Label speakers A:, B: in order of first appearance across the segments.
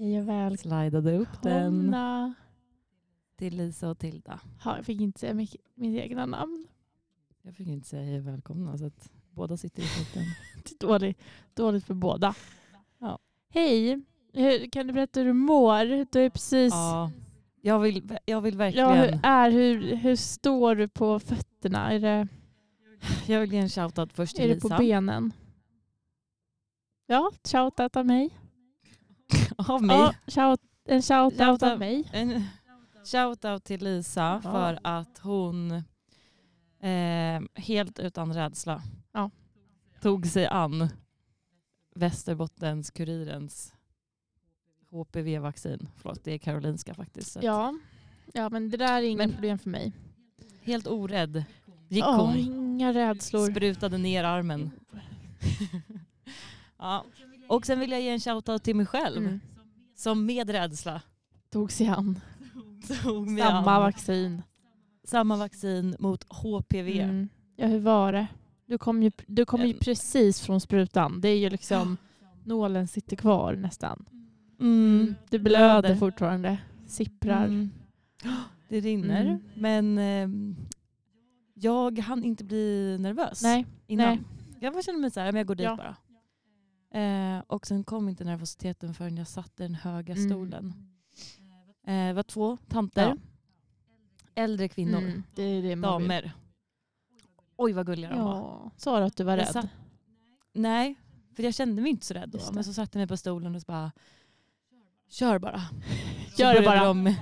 A: Hej och välkomna.
B: Slidade upp den till Lisa och Tilda.
A: Ja, jag fick inte säga mitt, mitt egna namn.
B: Jag fick inte säga hej och välkomna så att båda sitter i skiten.
A: Dåligt, dåligt för båda.
B: Ja.
A: Hej, hur, kan du berätta hur du mår? Du är precis...
B: Ja, jag vill, jag vill
A: Ja,
B: verkligen
A: hur, är, hur, hur står du på fötterna? Är det,
B: jag vill ge en shoutout först till
A: är det på
B: Lisa.
A: benen? Ja, shoutout av mig.
B: Av mig.
A: Ja, shout, en shoutout
B: Shoutout.
A: av mig.
B: En shoutout till Lisa
A: Ja.
B: för att hon eh, helt utan rädsla
A: Ja.
B: tog sig an Västerbottens-Kurirens HPV-vaccin. Förlåt, det är Karolinska faktiskt.
A: Ja. ja, men det där är inget problem för mig.
B: Helt orädd gick hon.
A: inga rädslor.
B: Sprutade ner armen. ja. Och sen vill jag ge en shoutout till mig själv.
A: Mm.
B: Som med rädsla
A: Tog sig an.
B: tog mig
A: Samma
B: an
A: vaccin.
B: samma vaccin mot HPV.
A: Mm. Ja, hur var det? Du kom ju, du kom ju
B: En-
A: precis från sprutan. Det är ju liksom, nålen sitter kvar nästan.
B: Mm.
A: Du blöder
B: blöder.
A: fortfarande. Sipprar.
B: Mm. Det rinner.
A: Mm.
B: Men ehm, jag hann inte bli nervös
A: Nej,
B: innan.
A: nej.
B: Jag kände mig så här, men jag går dit
A: Ja.
B: bara. Eh, och sen kom inte nervositeten förrän jag satt i den höga
A: Mm.
B: stolen. Eh, det var två tanter.
A: Ja.
B: Äldre kvinnor.
A: Mm, det är det man vill.
B: Damer. Oj vad gulliga de var.
A: Ja. Sa du att du var rädd?
B: satt- Nej, för jag kände mig inte så rädd då. Men så satte jag mig på stolen och så bara Kör bara.
A: Gör det bara.
B: De,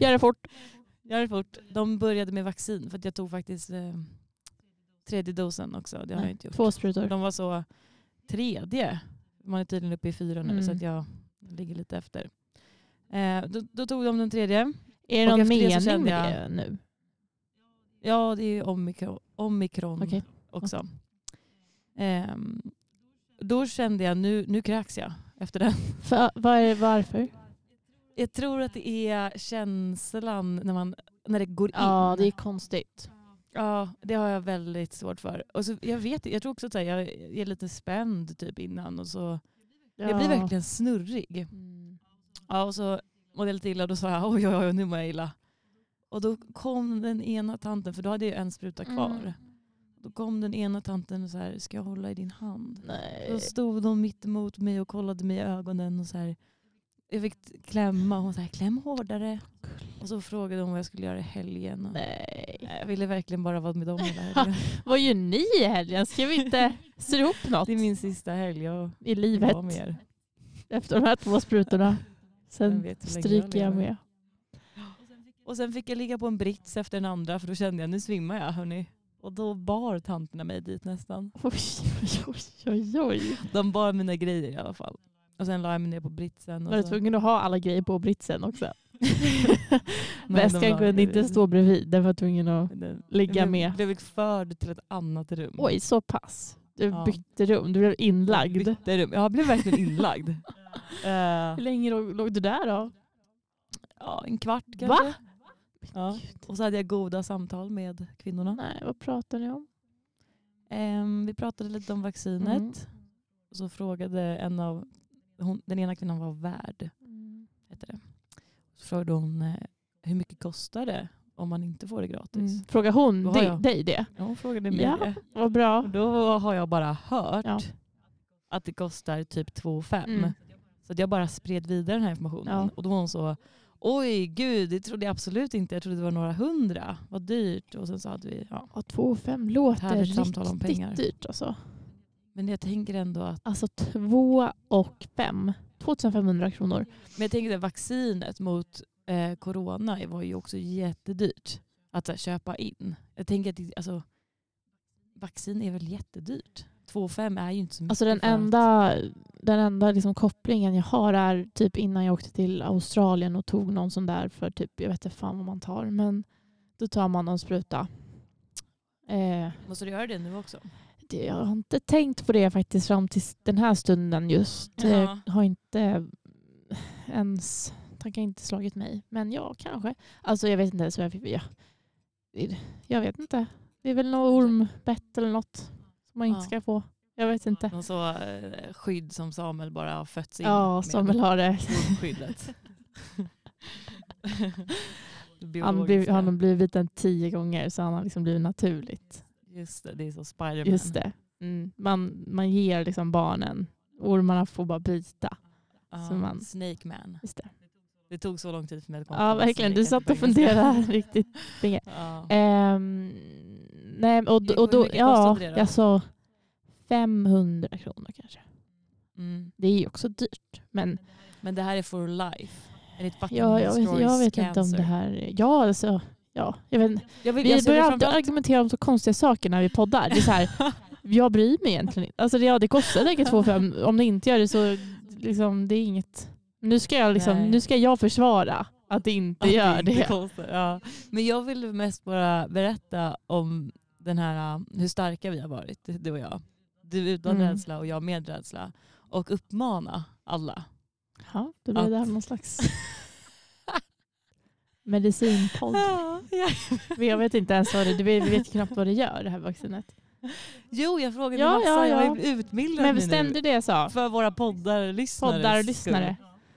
A: Gör det fort.
B: gör det fort. De började med vaccin för att jag tog faktiskt eh, tredje dosen också. Det har
A: Nej,
B: jag inte gjort.
A: Två sprutor.
B: De var så tredje. Man är tydligen uppe i fyra nu så
A: Mm.
B: att jag ligger lite efter. Eh, då, då tog de den tredje.
A: Är det någon
B: efter det så
A: mening
B: kände
A: med
B: jag-
A: det nu?
B: Ja, det är omikron, omikron
A: Okej.
B: också. Ehm, då kände jag nu, nu kräks jag efter den.
A: För, vad är, varför?
B: Jag tror att det är känslan när, man, när det går in.
A: Ja, det är konstigt.
B: Ja, det har jag väldigt svårt för. Och så, jag, vet, jag tror också att jag är lite spänd typ innan. Och så, Jag blir
A: Ja.
B: verkligen snurrig.
A: Mm.
B: Ja, och så mådde jag lite illa och då sa jag oj, oj, oj, nu mår jag illa. Och då kom den ena tanten, för då hade jag en spruta kvar.
A: Mm.
B: Då kom den ena tanten och så här, ska jag hålla i din hand?
A: Nej.
B: Då stod de mitt emot mig och kollade mig i ögonen. Och så här, jag fick klämma och hon sa kläm hårdare. Och så frågade hon vad jag skulle göra i helgen.
A: Nej.
B: Jag ville verkligen bara vara med dem hela helgen.
A: Vad gör ni i helgen? Ska vi inte sy ihop något
B: Det är min sista helg. Jag
A: i livet
B: med er.
A: efter de här två sprutorna? Sen
B: länge
A: stryker jag
B: lever.
A: med.
B: Och sen fick jag ligga på en brits efter den andra för då kände jag nu svimmar jag hörni. Och då bar tanterna mig dit nästan.
A: Oj, oj, oj, oj.
B: De bar mina grejer i alla fall. Och sen la jag mig ner på britsen.
A: Var du tvungen att ha alla grejer på britsen också? Väskan kunde inte stå bredvid. Den var tvungen att...
B: Den-
A: ligga
B: jag blev-
A: med.
B: blev förd till ett annat rum.
A: Oj, så pass. Du
B: Ja.
A: bytte rum. Du blev inlagd.
B: Bytte rum. Jag blev verkligen inlagd. Eh,
A: Hur länge låg, låg du där då?
B: ja, en kvart kanske.
A: Va?
B: Ja. Och så hade jag goda samtal med kvinnorna.
A: Nej, vad pratar ni om?
B: Ehm, vi pratade lite om vaccinet.
A: Mm.
B: Och så frågade en av, hon, den ena kvinnan var värd. Heter det. Så frågade hon eh, hur mycket kostar det om man inte får det gratis.
A: Mm. Frågar hon dig, dig det?
B: Ja, hon frågade mig
A: Ja.
B: det.
A: Vad bra.
B: Och då har jag bara hört
A: Ja.
B: att det kostar typ 2 5.
A: Mm.
B: Så jag bara spred vidare den här informationen.
A: Ja.
B: Och då var hon så, oj gud det trodde jag absolut inte. Jag trodde det var några hundra. Vad dyrt. Och sen så hade vi, ja.
A: Ja, 2 5
B: Ett
A: låter riktigt
B: pengar.
A: dyrt alltså.
B: Men jag tänker ändå att,
A: Alltså 2 och 5. 2500 kronor.
B: men jag tänker att vaccinet mot eh, corona var ju också jättedyrt att här, köpa in. Jag tänker att alltså, vaccin är väl jättedyrt. 2 5 är ju inte så mycket.
A: Alltså den enda, den enda liksom kopplingen jag har är typ innan jag åkte till Australien och tog någon sån där för typ, jag vet inte fan vad man tar. Men då tar man någon spruta. Eh,
B: Måste du göra det nu också?
A: Jag har inte tänkt på det faktiskt fram till den här stunden just.
B: Ja.
A: Det har inte ens, tankar inte slagit mig. Men ja, kanske. Alltså jag vet inte ens vad jag. Ja. Jag vet inte. Det är väl något ormbett eller något som man inte
B: Ja.
A: ska få. Jag vet inte.
B: Någon så eh, skydd som Samuel bara har fötts in
A: Ja,
B: med.
A: Samuel har det.
B: skyddet. Det
A: Han,
B: biologiska.
A: han har blivit biten tio gånger så han har liksom blivit naturligt.
B: Just det, det är så Spiderman.
A: Just det. Mm. Man, man ger liksom barnen, ormarna får bara.
B: Ja,
A: Så man-
B: Snake Man.
A: Just det.
B: Det tog så lång tid för mig att komma
A: Ja, verkligen. Du satt och funderade riktigt länge.
B: Ja.
A: Nej, och, och då, ja,
B: det då?
A: jag sa 500 kronor kanske.
B: Mm.
A: Det är ju också dyrt. Men
B: Men det här är for life.
A: Ja, jag vet, jag vet inte om det här... Ja, alltså, ja, jag vet, inte.
B: Jag vill,
A: vi
B: jag
A: börjar alltid argumentera om så konstiga saker när vi poddar. Det är så här, jag bryr mig egentligen inte. Alltså ja, det kostar säkert 2 5 Om det inte gör det så liksom, det är inget... Nu ska jag, liksom,
B: Nej.
A: nu ska jag försvara att det inte
B: Att
A: gör
B: inte
A: det.
B: kostar, ja. Men jag vill mest bara berätta om den här, uh, hur starka vi har varit, du och jag. Du utan
A: Mm.
B: rädsla och jag med rädsla. Och uppmana alla.
A: Ja, då blir det här
B: Att-
A: någon slags medicinpodd.
B: Ja, ja.
A: Men Jag vet inte ens vad det vi vet knappt vad det gör det här vaccinet.
B: Jo, jag frågade
A: Ja,
B: massa.
A: ja,
B: Jag
A: ja.
B: ju utbildat
A: Men
B: mig
A: bestämde det jag sa?
B: För våra poddar-lyssnares
A: Poddar och
B: skull.
A: lyssnare.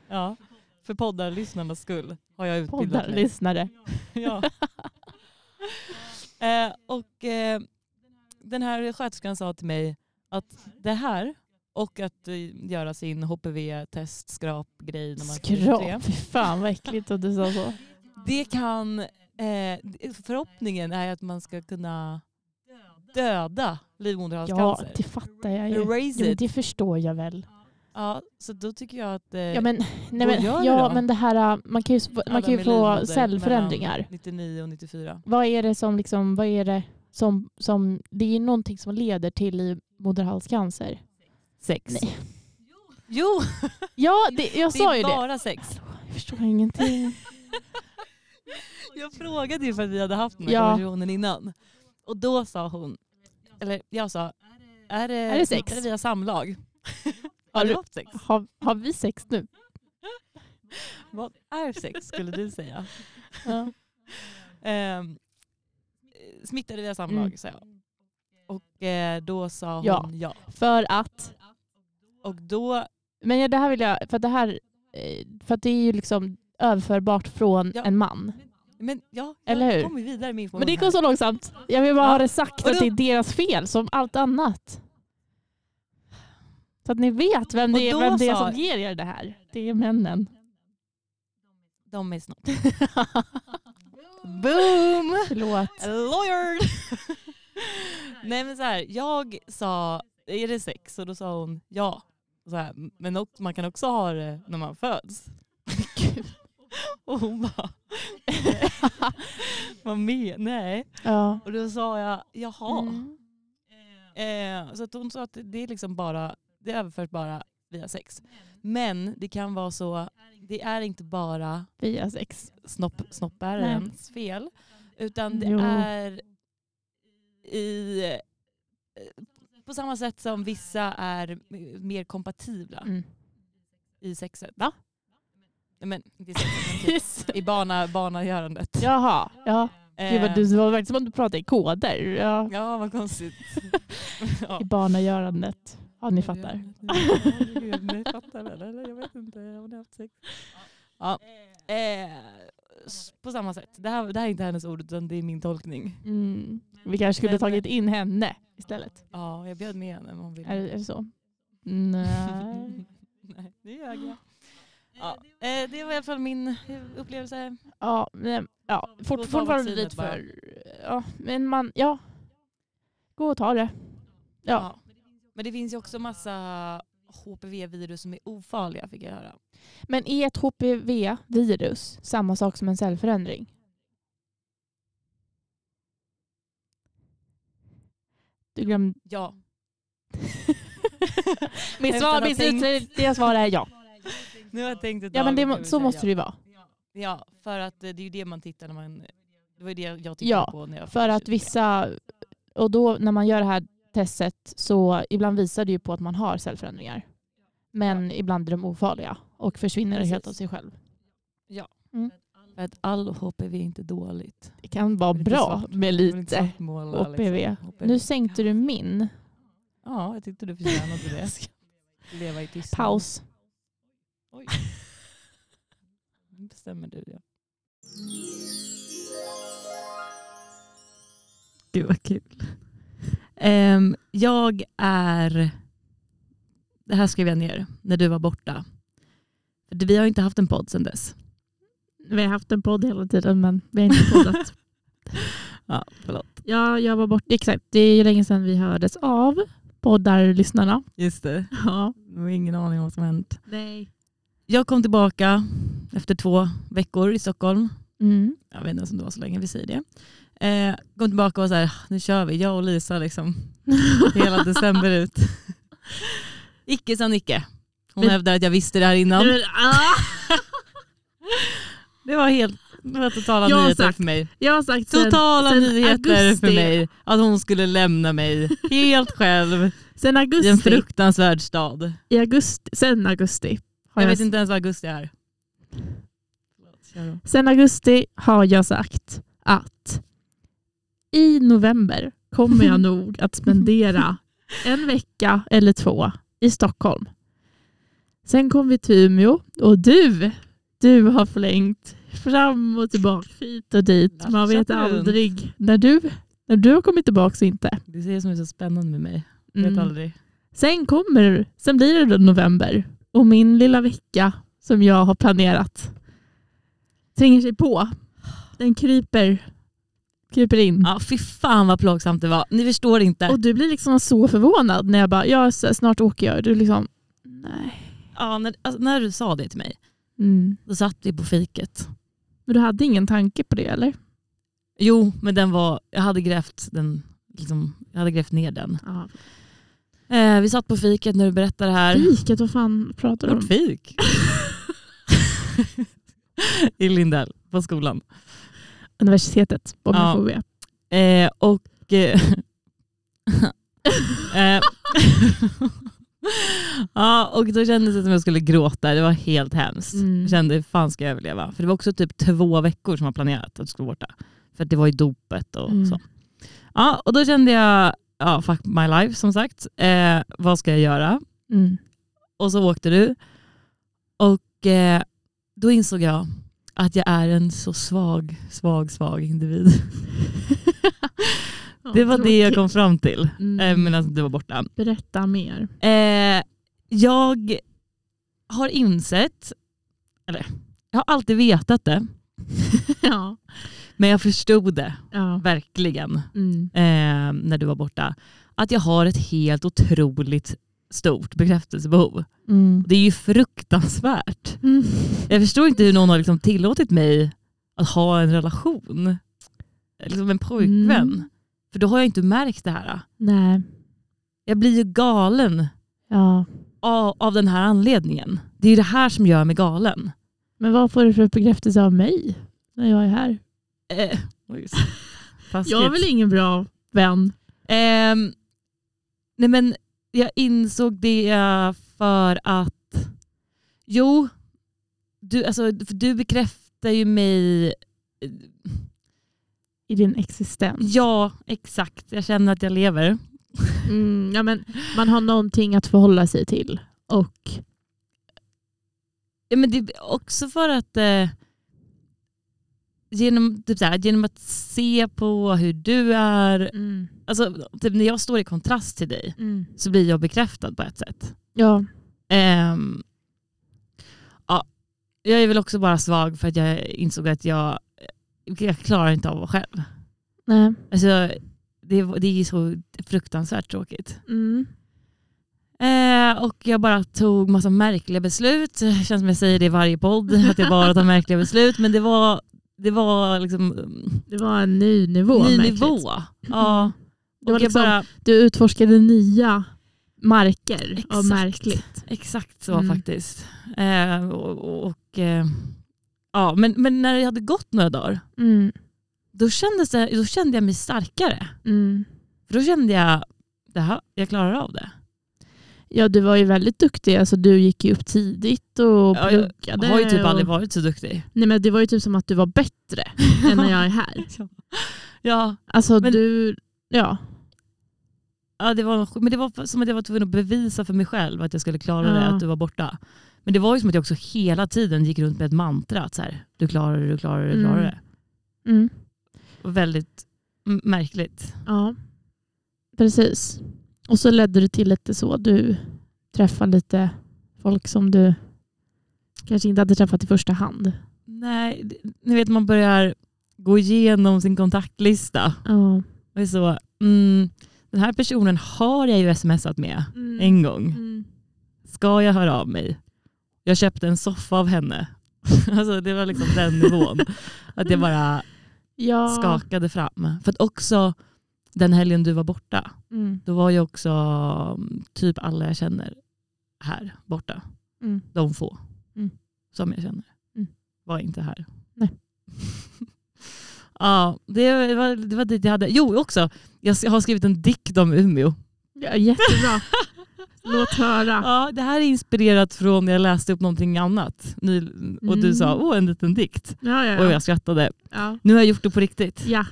B: Ja, för poddar-lyssnarnas skull har jag utbildat
A: Poddar och
B: mig. Ja. eh, och eh, den här sköterskan sa till mig att det här och att eh, göra sin HPV-test, skrap-grej när man
A: Skrap. Fy fan vad äckligt att du sa så.
B: Det kan, eh, förhoppningen är att man ska kunna döda
A: Ja,
B: livmoderhalscancer.
A: det fattar jag ju.
B: Erase
A: Jo,
B: it.
A: det förstår jag väl.
B: Ja, så då tycker jag att eh,
A: Ja men, nej, men,
B: det
A: ja,
B: då?
A: men det här, äh, man kan ju, man kan ju få cellförändringar.
B: mellan 99 och 94.
A: Vad är det som, liksom, vad är det som, som, det är ju någonting som leder till livmoderhalscancer.
B: Sex.
A: Nej.
B: Jo,
A: Ja, det, jag
B: det
A: sa ju
B: är
A: det.
B: bara sex.
A: Jag förstår ingenting.
B: Jag frågade ju för att vi hade haft den här
A: Ja.
B: konversationen innan. Och då sa hon, eller jag sa, är det,
A: Är det sex?
B: Är det via samlag?
A: Har
B: du haft sex?
A: Har, har vi sex nu?
B: Vad är sex skulle du säga?
A: Ja.
B: Ehm, smittade via samlag
A: Mm.
B: sa jag. Och eh, då sa hon
A: Ja.
B: ja.
A: För att,
B: Och då,
A: men ja, det här vill jag, för det här, eh, för det är ju liksom överförbart från
B: Ja.
A: en man.
B: Men ja,
A: Eller
B: jag
A: hur?
B: kommer vidare med information
A: Men det går så långsamt. Jag vill bara
B: Ja.
A: ha det sagt
B: Och
A: att
B: då-
A: det är deras fel som allt annat. Så att ni vet vem
B: Och
A: det är,
B: då
A: vem det är
B: sa-
A: som ger er det här. Det är männen.
B: De är snart.
A: Boom! Förlåt.
B: Lawyer! Nej men så här, jag sa, är det sex? Och då sa hon ja. Så här, men också, man kan också ha det när man föds. Och hon bara, vad med? Nej.
A: Ja.
B: Och då sa jag, jaha.
A: Mm.
B: Eh, så att hon sa att det är liksom bara, det överförs bara via sex. Men det kan vara så, det är inte bara
A: Via sex.
B: snopp, snoppbärarens fel. Utan det
A: Jo.
B: är i, på samma sätt som vissa är mer kompatibla
A: Mm.
B: i sexet.
A: Va?
B: Men, sexet, men typ i bana, banagörandet.
A: Jaha. Ja. Gud, vad
B: Eh,
A: du det var verkligen som att du pratade i koder. Ja.
B: ja, vad konstigt. ja.
A: I barnagörandet. Ja, ni fattar.
B: Ni fattar väl? Eller jag vet inte om ni har haft sex. Ja. Eh, på samma sätt. Det här, det här är inte hennes ord utan det är min tolkning.
A: Mm. Vi kanske skulle
B: Men-
A: tagit in henne istället.
B: Ja, jag bjöd med henne om hon ville.
A: Är, är det så? Nej.
B: Nej, det ljög jag. Ja, eh, det var i alla fall min upplevelse.
A: Ja, men, ja
B: Gå
A: fort,
B: och ta
A: fortfarande
B: vaccinet
A: lite
B: bara.
A: för... Ja, men man, ja. Gå och ta det. Ja.
B: Men det finns ju också massa HPV-virus som är ofarliga fick jag höra.
A: Men är ett HPV-virus samma sak som en cellförändring? Du glömde...
B: Ja.
A: Mitt svar, mitt slutliga svar är ja.
B: Nu har jag tänkt ett
A: Ja, men det, så måste
B: ja.
A: det ju vara.
B: Ja, för att eh, det är ju det man tittar när man... Det var ju det jag tittade
A: Ja,
B: på när jag
A: För att
B: fyllde 23.
A: vissa... Och då när man gör det här testet så ibland visar det ju på att man har cellförändringar. Men ibland är de ofarliga och försvinner helt
B: Precis.
A: av sig själv.
B: För att all HPV är inte dåligt.
A: Det kan vara
B: Lite
A: bra
B: svart.
A: med
B: inte
A: lite
B: svartmåla,
A: HPV.
B: liksom. HPV.
A: Nu sänkte du min.
B: Ja, jag tyckte du förtjänade det. Leva i tystnad.
A: Paus.
B: Oj. Nu bestämmer du ja. Gud vad kul. Ehm, jag är... Det här skrev jag ner när du var borta. För Vi har inte haft en podd sedan dess.
A: Vi har haft en podd hela tiden men vi har inte poddat.
B: Ja, förlåt.
A: ja, jag var borta. Exakt, det är ju länge sedan vi hördes av poddarlyssnarna.
B: Just det.
A: Ja.
B: Jag har ingen aning om vad som hänt.
A: Nej.
B: Jag kom tillbaka efter två veckor i Stockholm.
A: Mm.
B: Jag vet inte ens om det var så länge, vi säger det. Eh, kom tillbaka och var så här, nu kör vi, jag och Lisa liksom. Hela december ut. Icke sa Nicke. Hon
A: Men-
B: hävdar att jag visste det här innan.
A: Men, ah!
B: Det var helt det var totala
A: Jag
B: nyheter
A: sagt
B: för mig.
A: Jag har sagt sen,
B: Totala
A: sen
B: nyheter
A: augusti,
B: för mig. Att hon skulle lämna mig helt själv
A: Sen
B: i en
A: augusti,
B: fruktansvärd stad.
A: i augusti, sen augusti
B: Jag
A: jag,
B: vet inte ens vad augusti är.
A: Sen augusti har jag sagt att i november kommer jag nog att spendera en vecka eller två i Stockholm. Sen kom vi till Umeå och du, du har förlängt fram och tillbaka hit och dit. Man vet aldrig när du, när du har kommit tillbaka och inte.
B: Det är det som är så spännande med mig. Jag vet
A: Mm.
B: aldrig.
A: Sen kommer, sen blir det november och min lilla vecka som jag har planerat tränger sig på. Den kryper, kryper in.
B: Ja, fy fan vad plågsamt det var. Ni förstår inte.
A: Och du blir liksom så förvånad när jag bara, ja snart åker jag. Du liksom, nej.
B: Ja, när, alltså, när du sa det till mig,
A: Mm.
B: då satt vi på fiket.
A: Men du hade ingen tanke på det eller?
B: Jo, men den var, jag hade grävt, den, liksom, jag hade grävt ner den.
A: Ja.
B: Eh, vi satt på fiket när du berättade det här.
A: Fiket, vad fan pratar du
B: Vårt
A: om?
B: fik. I Lindell, på skolan.
A: Universitetet, om
B: Ja. Eh, och... Eh, eh, ja, och då kändes det som jag skulle gråta. Det var helt hemskt.
A: Mm.
B: Jag kände, hur fan ska jag överleva? För det var också typ två veckor som var planerat att jag skulle vara borta. För det var ju dopet och
A: Mm.
B: så. Ja, och då kände jag, ja, fuck my life som sagt. Eh, vad ska jag göra?
A: Mm.
B: Och så åkte du. Och eh, då insåg jag att jag är en så svag, svag, svag individ. Det var det jag kom fram till
A: Mm.
B: eh, medan du var borta.
A: Berätta mer.
B: Eh, jag har insett, eller jag har alltid vetat det,
A: ja.
B: Men jag förstod det
A: ja.
B: verkligen
A: Mm.
B: eh, när du var borta. Att jag har ett helt otroligt stort bekräftelsebehov.
A: Mm.
B: Det är ju fruktansvärt.
A: Mm.
B: Jag förstår inte hur någon har liksom tillåtit mig att ha en relation. Liksom en pojkvän.
A: Mm.
B: För då har jag inte märkt det här.
A: Nej.
B: Jag blir ju galen
A: Ja.
B: av, av den här anledningen. Det är ju det här som gör mig galen.
A: Men vad får du för bekräftelse av mig när jag är här?
B: Eh.
A: Jag är väl ingen bra vän?
B: Ehm, nej men jag insåg det för att, jo, du, alltså, du bekräftar ju mig,
A: I din existens?
B: ja exakt, jag känner att jag lever.
A: Mm, ja, men man har någonting att förhålla sig till. Och
B: Ja, men det är också för att eh, genom, typ så här, genom att se på hur du är,
A: mm,
B: alltså, typ när jag står i kontrast till dig
A: mm.
B: så blir jag bekräftad på ett sätt.
A: Ja.
B: Ehm, ja, jag är väl också bara svag för att jag insåg att jag, jag klarar inte av att vara själv.
A: Nej.
B: Alltså, det, det är så fruktansvärt tråkigt.
A: Mm.
B: Eh, och jag bara tog massa märkliga beslut. Det känns som jag säger det i varje podd, att jag bara tar märkliga beslut. Men det var, det var liksom
A: Det var en ny nivå.
B: ny
A: märkligt.
B: nivå. Ja.
A: Det var
B: Och jag
A: liksom,
B: bara,
A: Du utforskade nya marker
B: Exakt.
A: märkligt.
B: exakt så
A: Mm.
B: faktiskt. Eh, och, och, eh, ja, men, men när det hade gått några dagar,
A: Mm.
B: då, kändes det, då kände jag mig starkare.
A: Mm.
B: För då kände jag, det här, jag klarar av det.
A: Ja, du var ju väldigt duktig. Alltså, du gick ju upp tidigt och
B: Ja,
A: pluggade.
B: Jag har ju typ
A: och...
B: aldrig varit så duktig.
A: Nej, men det var ju typ som att du var bättre än när jag är här.
B: Ja,
A: Alltså
B: Men-
A: du, ja.
B: Ja, det var, men det var som att jag var tvungen att bevisa för mig själv att jag skulle klara det,
A: Ja.
B: att du var borta. Men det var ju som att jag också hela tiden gick runt med ett mantra. Att så här, du klarar det, du klarar det, du klarar
A: Mm.
B: det.
A: Mm.
B: Och väldigt märkligt.
A: Ja, precis. Och så ledde det till lite så. Du träffade lite folk som du kanske inte hade träffat i första hand.
B: Nej, ni vet man börjar gå igenom sin kontaktlista.
A: Ja.
B: Och är så, mm, den här personen har jag ju smsat med en gång.
A: Mm.
B: Ska jag höra av mig? Jag köpte en soffa av henne. Alltså det var liksom den nivån. Att jag bara
A: Ja.
B: skakade fram. För att också den helgen du var borta,
A: Mm.
B: då var ju också mm, typ alla jag känner här borta.
A: Mm.
B: De få
A: Mm.
B: som jag känner
A: Mm.
B: var inte här.
A: Nej.
B: ja, det var, det var dit jag hade. Jo, också. Jag har skrivit en dikt om Umeå.
A: Ja, jättebra. Låt höra.
B: Ja, det här är inspirerat från när jag läste upp någonting annat. Och du
A: Mm.
B: sa, åh en liten dikt.
A: Ja, ja,
B: Och
A: ja.
B: jag skrattade.
A: ja.
B: Nu har jag gjort det på riktigt.
A: ja.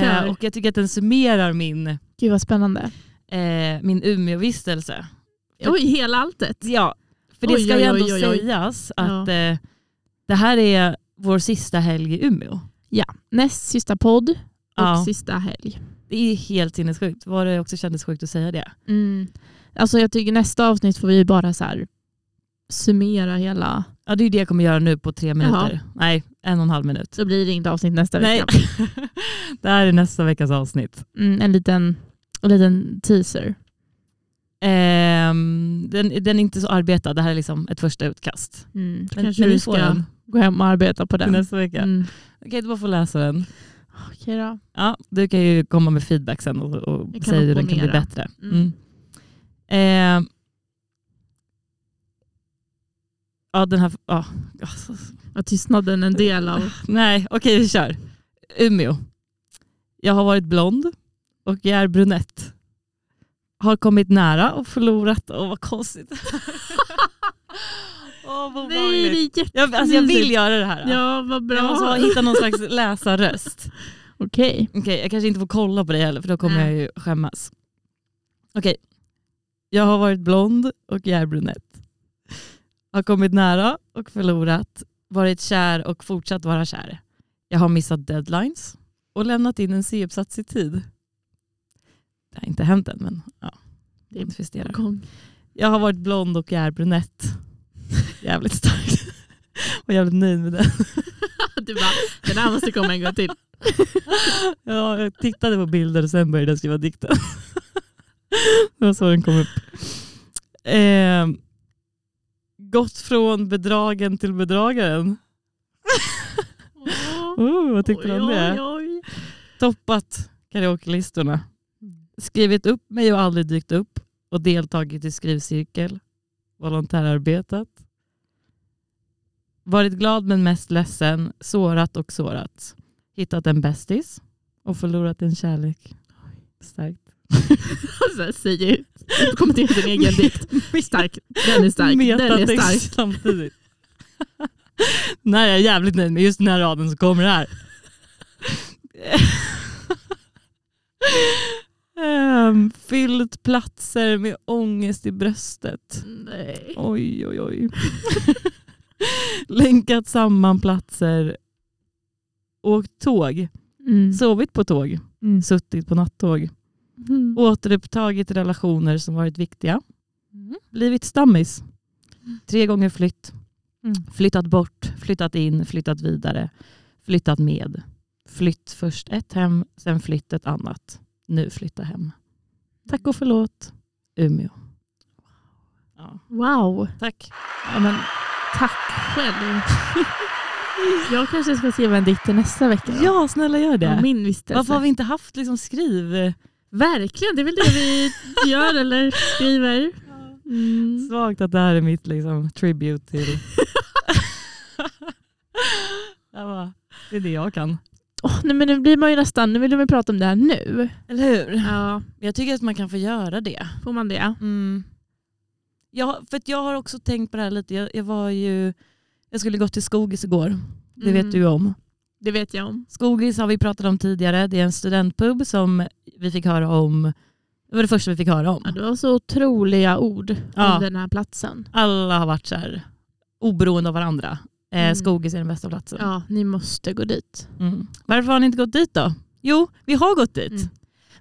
A: Kör.
B: Eh, och jag tycker att den summerar min,
A: Gud vad spännande.
B: eh, min Umeå-vistelse.
A: Oj, hela alltet.
B: Ja, för det
A: Oj,
B: ska
A: oj,
B: ju ändå
A: oj, oj, oj.
B: sägas att eh, det här är vår sista helg i Umeå.
A: Näst sista podd och
B: Ja.
A: sista helg.
B: Det är helt sinnessjukt. Var det också kändes sjukt att säga det?
A: Mm. Alltså jag tycker nästa avsnitt får vi bara så här summera hela.
B: Ja, det är ju det jag kommer göra nu på tre minuter. Nej, en och en halv minut.
A: Så blir det inte avsnitt nästa
B: Nej.
A: vecka.
B: det här är nästa veckas avsnitt.
A: Mm, en, liten, en liten teaser.
B: Ehm, den, den är inte så arbetad. Det här är liksom ett första utkast.
A: Mm.
B: Men,
A: Kanske
B: men får
A: ska
B: den
A: gå hem och arbeta på den.
B: nästa vecka.
A: Mm.
B: Okej, du bara får läsa den.
A: Okej då.
B: Ja, du kan ju komma med feedback sen och, och säga hur den kan bli bättre.
A: Mm.
B: Mm. Ehm, ja, den här... Ja,
A: Var tystnaden en del av...
B: nej, okej vi kör. Umeå. Jag har varit blond och jag är brunett. Har kommit nära och förlorat. Åh vad konstigt. Åh vad
A: Nej, det är
B: jag, alltså, jag vill
A: jättemysigt.
B: göra det här.
A: Ja, vad bra.
B: Jag måste bara hitta någon slags läsarröst.
A: Okej.
B: Okej, jag kanske inte får kolla på dig heller för då kommer
A: Nej.
B: jag ju skämmas. Okej. Jag har varit blond och jag är brunett. Har kommit nära och förlorat. Varit kär och fortsatt vara kär. Jag har missat deadlines och lämnat in en C-uppsats i tid. Det har inte hänt än men ja.
A: Det
B: manifesterar. Jag har varit blond och jag är brunett. Jävligt starkt. Och jävligt nöjd med det.
A: Du bara, den här måste komma en gång till.
B: Ja, jag tittade på bilder och sen började jag skriva dikten. Det var så den kom upp. Eh, gått från bedragen till bedragaren. Oh, vad tyckte du om det?
A: Oj, oj.
B: Toppat karaoke-listorna. Skrivit upp mig och aldrig dykt upp. Och deltagit i skrivcirkel. Volontärarbetat. Varit glad men mest ledsen. Sårat och sårat. Hittat en bästis. Och förlorat en kärlek. Starkt.
A: Så här säger kommentera sin egen dikt. Stark. Den är stark. Den är stark.
B: samtidigt. Nej, jag är jävligt nöjd med just den här raden så kommer här. Ehm, fyllt platser med ångest i bröstet.
A: Nej.
B: Oj, oj, oj. Länkat samman platser. Åkt tåg.
A: Mm.
B: Sovit på tåg.
A: Mm.
B: Suttit på nattåg.
A: Mm.
B: Återupptagit relationer som varit viktiga.
A: Mm.
B: Blivit stammis. Tre gånger flytt.
A: Mm.
B: Flyttat bort, flyttat in, flyttat vidare. Flyttat med. Flytt först ett hem, sen flytt ett annat. Nu flytta hem. Tack och förlåt. Umeå. Ja,
A: Wow.
B: tack.
A: Ja, men, tack själv. Jag kanske ska skriva en dikt till nästa vecka. då.
B: Ja, snälla gör det.
A: min vistelse.
B: Varför har vi inte haft liksom skriv...
A: Verkligen, det är väl det vi gör eller skriver. Mm.
B: Svagt att det här är mitt liksom, tribute till... Bara, det är det jag kan.
A: Åh, nej, men nu blir man ju nästan, nu vill man prata om det här nu.
B: Eller hur?
A: Ja,
B: Jag tycker att man kan få göra det.
A: får man det?
B: Mm. Jag, för jag har också tänkt på det här lite. Jag, jag, var ju, jag skulle gå till Skogis igår. Det
A: Mm.
B: vet du om.
A: Det vet jag om.
B: Skogis har vi pratat om tidigare. Det är en studentpub som vi fick höra om Det var det första vi fick höra om.
A: Ja, det var så otroliga ord
B: Ja.
A: om den här platsen.
B: Alla har varit så här, oberoende av varandra. Eh,
A: Mm.
B: Skogis är den bästa platsen.
A: Ja, ni måste gå dit.
B: Mm. Varför har ni inte gått dit då? Jo, vi har gått dit.
A: Mm.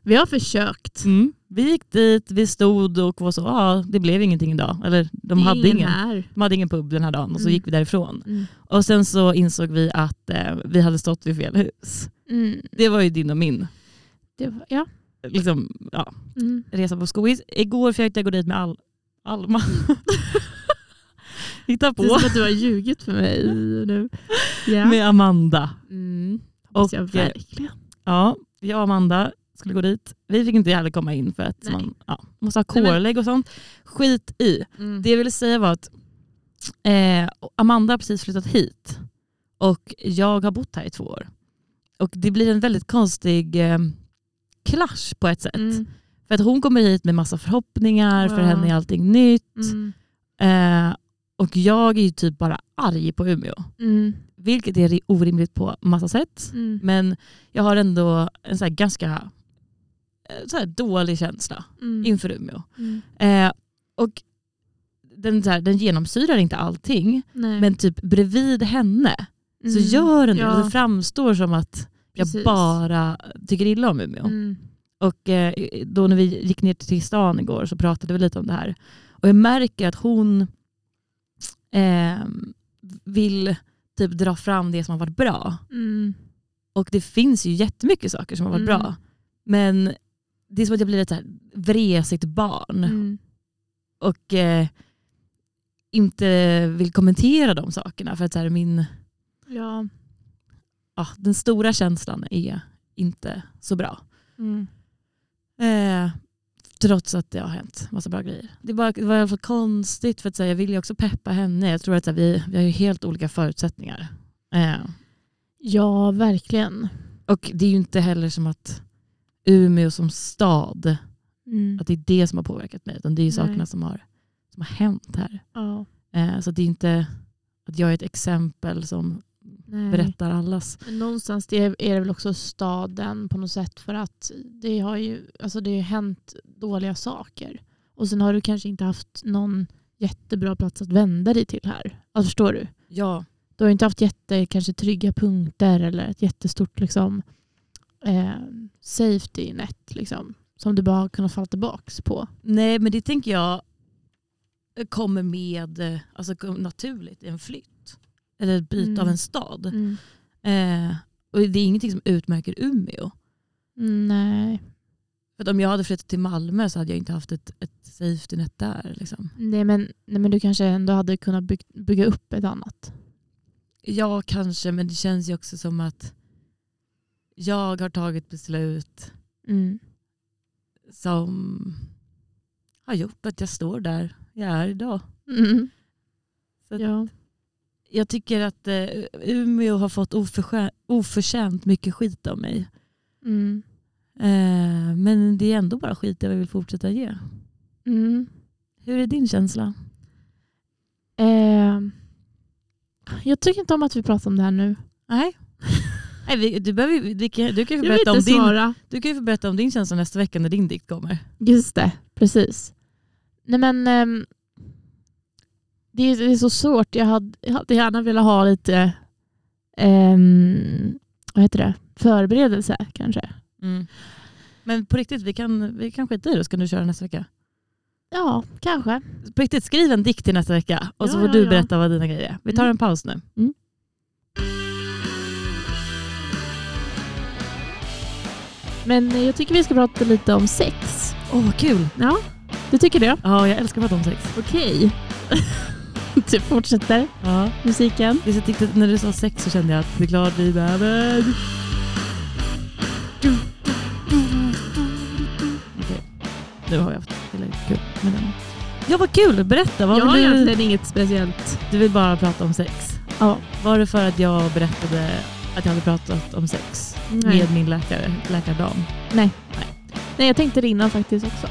A: Vi har försökt.
B: Mm. Vi gick dit, vi stod och var så, ja det blev ingenting idag. Eller de
A: Det
B: hade,
A: ingen här.
B: de hade ingen pub den här dagen och så
A: Mm.
B: gick vi därifrån.
A: Mm.
B: Och sen så insåg vi att eh, vi hade stått vid fel hus.
A: Mm.
B: Det var ju din och min
A: var, ja.
B: liksom, ja,
A: Mm.
B: resa på Skogis. Igår försökte jag gå dit med Al Alma. Hitta
A: Det är
B: på.
A: som att du har ljugit för mig nu. Ja.
B: Med Amanda.
A: Mm.
B: Och, eh,
A: verkligen.
B: Ja, jag och Amanda skulle gå dit. Vi fick inte heller komma in för att
A: Nej.
B: man ja, måste ha kårlägg och sånt. Skit i.
A: Mm.
B: Det jag ville säga var att eh, Amanda har precis flyttat hit och jag har bott här i två år. Och det blir en väldigt konstig eh, clash på ett sätt.
A: Mm.
B: För att hon kommer hit med massa förhoppningar, för
A: Ja.
B: henne är allting nytt.
A: Mm.
B: Eh, och jag är ju typ bara arg på Umeå.
A: Mm.
B: Vilket är orimligt på massa sätt.
A: Mm.
B: Men jag har ändå en så ganska så här dålig känsla
A: Mm.
B: inför Umeå.
A: Mm.
B: Eh, och den, så här, den genomsyrar inte allting,
A: Nej.
B: men typ bredvid henne så
A: Mm.
B: gör den det.
A: Ja.
B: Det framstår som att jag
A: Precis.
B: bara tycker illa om Umeå.
A: Mm.
B: Och eh, då när vi gick ner till stan igår så pratade vi lite om det här. Och jag märker att hon eh, vill typ dra fram det som har varit bra.
A: Mm.
B: Och det finns ju jättemycket saker som har varit
A: Mm.
B: bra. Men det är som att jag blir ett så här vresigt barn
A: Mm.
B: och eh, inte vill kommentera de sakerna. För att så här, min,
A: Ja.
B: ja, den stora känslan är inte så bra.
A: Mm.
B: Eh, trots att det har hänt massa bra grejer. Det, bara, det var i alla fall konstigt för att här, jag vill ju också peppa henne. Jag tror att här, vi, vi har ju helt olika förutsättningar. Eh,
A: ja, verkligen.
B: och det är ju inte heller som att Umeå som stad,
A: Mm.
B: att det är det som har påverkat mig. Utan det är ju sakerna som har, som har hänt här.
A: Ja.
B: Eh, så det är inte att jag är ett exempel som
A: Nej.
B: berättar allas.
A: Men någonstans det är är det väl också staden på något sätt för att det har ju alltså det har ju hänt dåliga saker. Och sen har du kanske inte haft någon jättebra plats att vända dig till här. Alltså, förstår du?
B: Ja.
A: Du har inte haft jätte, kanske trygga punkter eller ett jättestort liksom, eh, safety net liksom, som du bara har kunnat falla tillbaka på.
B: Nej men det tänker jag kommer med eh, alltså, naturligt i en flytt. Eller ett byte
A: Mm.
B: av en stad.
A: Mm.
B: Eh, och det är ingenting som utmärker Umeå.
A: Mm, nej.
B: För om jag hade flyttat till Malmö så hade jag inte haft ett, ett safety net där. Liksom.
A: Nej, men, nej, men du kanske ändå hade kunnat bygg, bygga upp ett annat.
B: Ja kanske men det känns ju också som att jag har tagit beslut
A: Mm.
B: som har gjort att jag står där jag är idag.
A: Mm. Ja.
B: Jag tycker att eh, Umeå har fått oförskä- oförtjänt mycket skit av mig.
A: Mm.
B: Eh, men det är ändå bara skit jag vill fortsätta ge.
A: Mm.
B: Hur är din känsla?
A: Eh, jag tycker inte om att vi pratar om det här nu.
B: Nej. Nej vi, du, behöver, du, kan, du, kan ju få berätta om din, du kan ju få berätta om din känsla nästa vecka när din dikt kommer.
A: Just det, precis. Nej men ehm, det, är, det är så svårt. Jag hade, jag hade gärna velat ha lite ehm, vad heter det? förberedelse kanske.
B: Mm. Men på riktigt, vi kan, vi kan skita i det så kan du köra nästa vecka.
A: Ja, kanske.
B: På riktigt, skriv en dikt till nästa vecka och så
A: Ja,
B: får
A: ja,
B: du
A: ja.
B: berätta vad dina grejer är. Vi tar
A: Mm.
B: en paus nu.
A: Men jag tycker vi ska prata lite om sex.
B: Åh vad kul!
A: Ja, du tycker det?
B: Ja, jag älskar att prata om sex.
A: Okej. du fortsätter
B: Ja.
A: musiken.
B: Det är så tyckte, när du sa sex så kände jag att det är klart vi behöver... Okej, nu har jag haft tillräckligt kul med den. Ja vad kul, berätta. Vad
A: jag har
B: du,
A: egentligen inget speciellt.
B: du vill bara prata om sex.
A: Ja.
B: Var det för att jag berättade att jag hade pratat om sex
A: Nej.
B: med min läkare, läkardam?
A: Nej. Nej, jag tänkte det innan faktiskt också.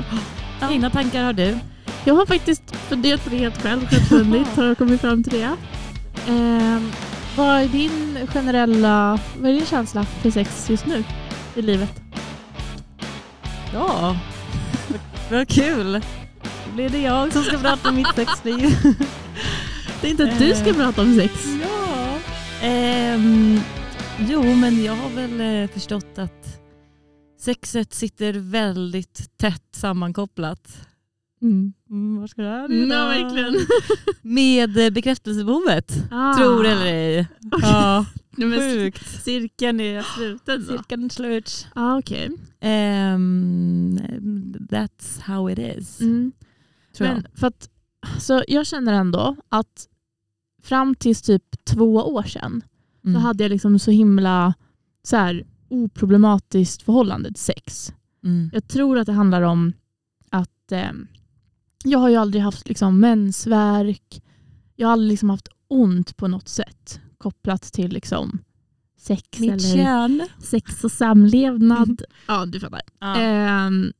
A: Ja.
B: Dina tankar har du?
A: Jag har faktiskt funderat på det helt själv, självständigt har jag kommit fram till det. Ehm, vad är din generella, vad är din känsla för sex just nu i livet?
B: Ja, Vad kul! Då blir det jag som ska prata om mitt sexliv.
A: Det är inte att du ska
B: Eh.
A: prata om sex.
B: Ja. Ehm, jo, men jag har väl eh, förstått att sexet sitter väldigt tätt sammankopplat.
A: Mm.
B: Mm, vad ska det här
A: Mm, ja, verkligen.
B: Med eh, bekräftelsebehovet.
A: Ah.
B: Tror eller ej. Ja,
A: Nej, men
B: sjukt.
A: cirkeln är sluten då.
B: Cirkeln är slut.
A: Ah, okej.
B: Ehm, that's how it is.
A: Mm.
B: Tror
A: Men för att, så jag känner ändå att fram tills typ två år sedan
B: jag.
A: så hade jag liksom så himla så här, oproblematiskt förhållande till sex.
B: Mm.
A: Jag tror att det handlar om att eh, jag har ju aldrig haft liksom, mensvärk. Jag har aldrig liksom, haft ont på något sätt kopplat till liksom, sex
B: Mitt
A: eller
B: kön.
A: sex och samlevnad. ja, du fattar.
B: Ja.
A: Ehm,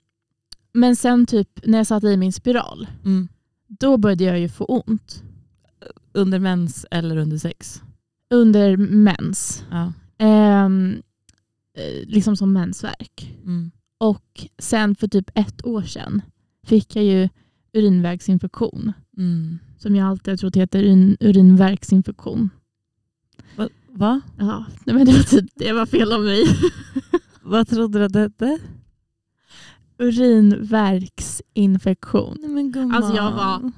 A: men sen typ när jag satte i min spiral,
B: Mm.
A: då började jag ju få ont
B: Under mens eller under sex?
A: Under mens.
B: Ja.
A: Ehm, eh, liksom som mensvärk.
B: Mm.
A: Och sen för typ ett år sedan fick jag ju urinvägsinfektion.
B: Mm.
A: Som jag alltid har trott heter urin, urinvägsinfektion.
B: Va? Va?
A: Ja, nej, men det, var typ, det var fel av mig.
B: Vad trodde du att det hette?
A: Urinvärksinfektion.
B: Nej, men gumman.
A: Alltså, jag var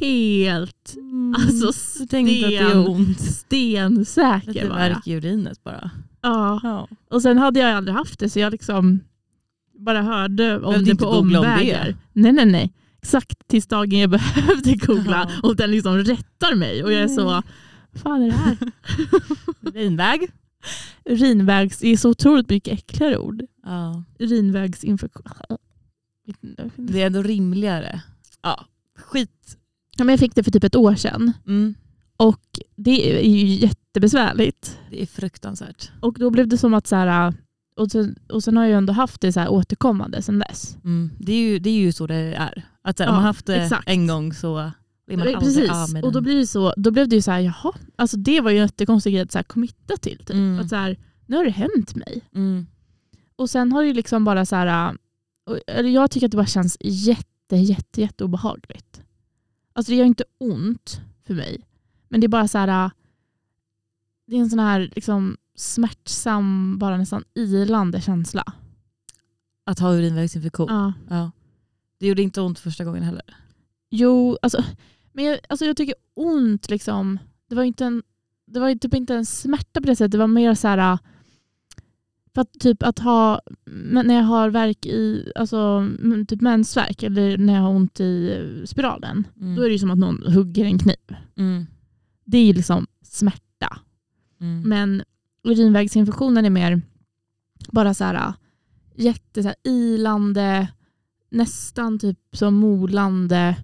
A: Helt
B: Mm.
A: alltså sten- stensäker
B: Lite värk i urinet bara.
A: Ja.
B: Ja.
A: Och sen hade jag aldrig haft det så jag liksom bara hörde om
B: Behövde
A: det på
B: googla om
A: omvägar.
B: det.
A: Nej, nej, nej. Exakt tills dagen jag behövde googla
B: Ja.
A: och den liksom rättar mig och jag är så,
B: Mm.
A: vad fan är det här?
B: Urinväg.
A: Urinvägs, det är så otroligt mycket äckligare ord.
B: Ja.
A: Urinvägsinfektion.
B: Det är ändå rimligare. Ja. Skit.
A: Ja, men jag fick det för typ ett år sedan
B: Mm.
A: och det är ju jättebesvärligt.
B: Det är fruktansvärt.
A: Och då blev det som att så här, och sen, och sen har jag ändå haft det så här återkommande sedan dess.
B: Mm. Det, är ju, det är ju så det är. Att här,
A: Ja,
B: om man haft det
A: exakt.
B: en gång så vill man aldrig
A: Precis,
B: av med
A: och då, blir det så, då blev det ju så här, jaha, alltså det var ju en jättekonstig grej att så här committa till. Typ.
B: Mm.
A: Att så här, nu har det hänt mig.
B: Mm.
A: Och sen har det ju liksom bara så här, äh, jag tycker att det bara känns jätte, jätte, jätte obehagligt. Alltså det gör inte ont för mig. Men det är bara så här, äh, det är en sån här liksom smärtsam, bara nästan ilande känsla.
B: Att ha urinvägsinfektion.
A: Ja.
B: Ja. Det gjorde inte ont första gången heller.
A: Jo, alltså, men jag, alltså jag tycker ont liksom, det var inte en, det var typ inte en smärta på det sättet, det var mer så här för att typ att ha, när jag har verk i, alltså typ mensvärk eller när jag har ont i eh, spiralen,
B: Mm.
A: då är det ju som att någon hugger en kniv.
B: Mm.
A: Det är ju liksom smärta.
B: Mm.
A: Men urinvägsinfektionen är mer bara så här jätte så här, ilande, nästan typ som molande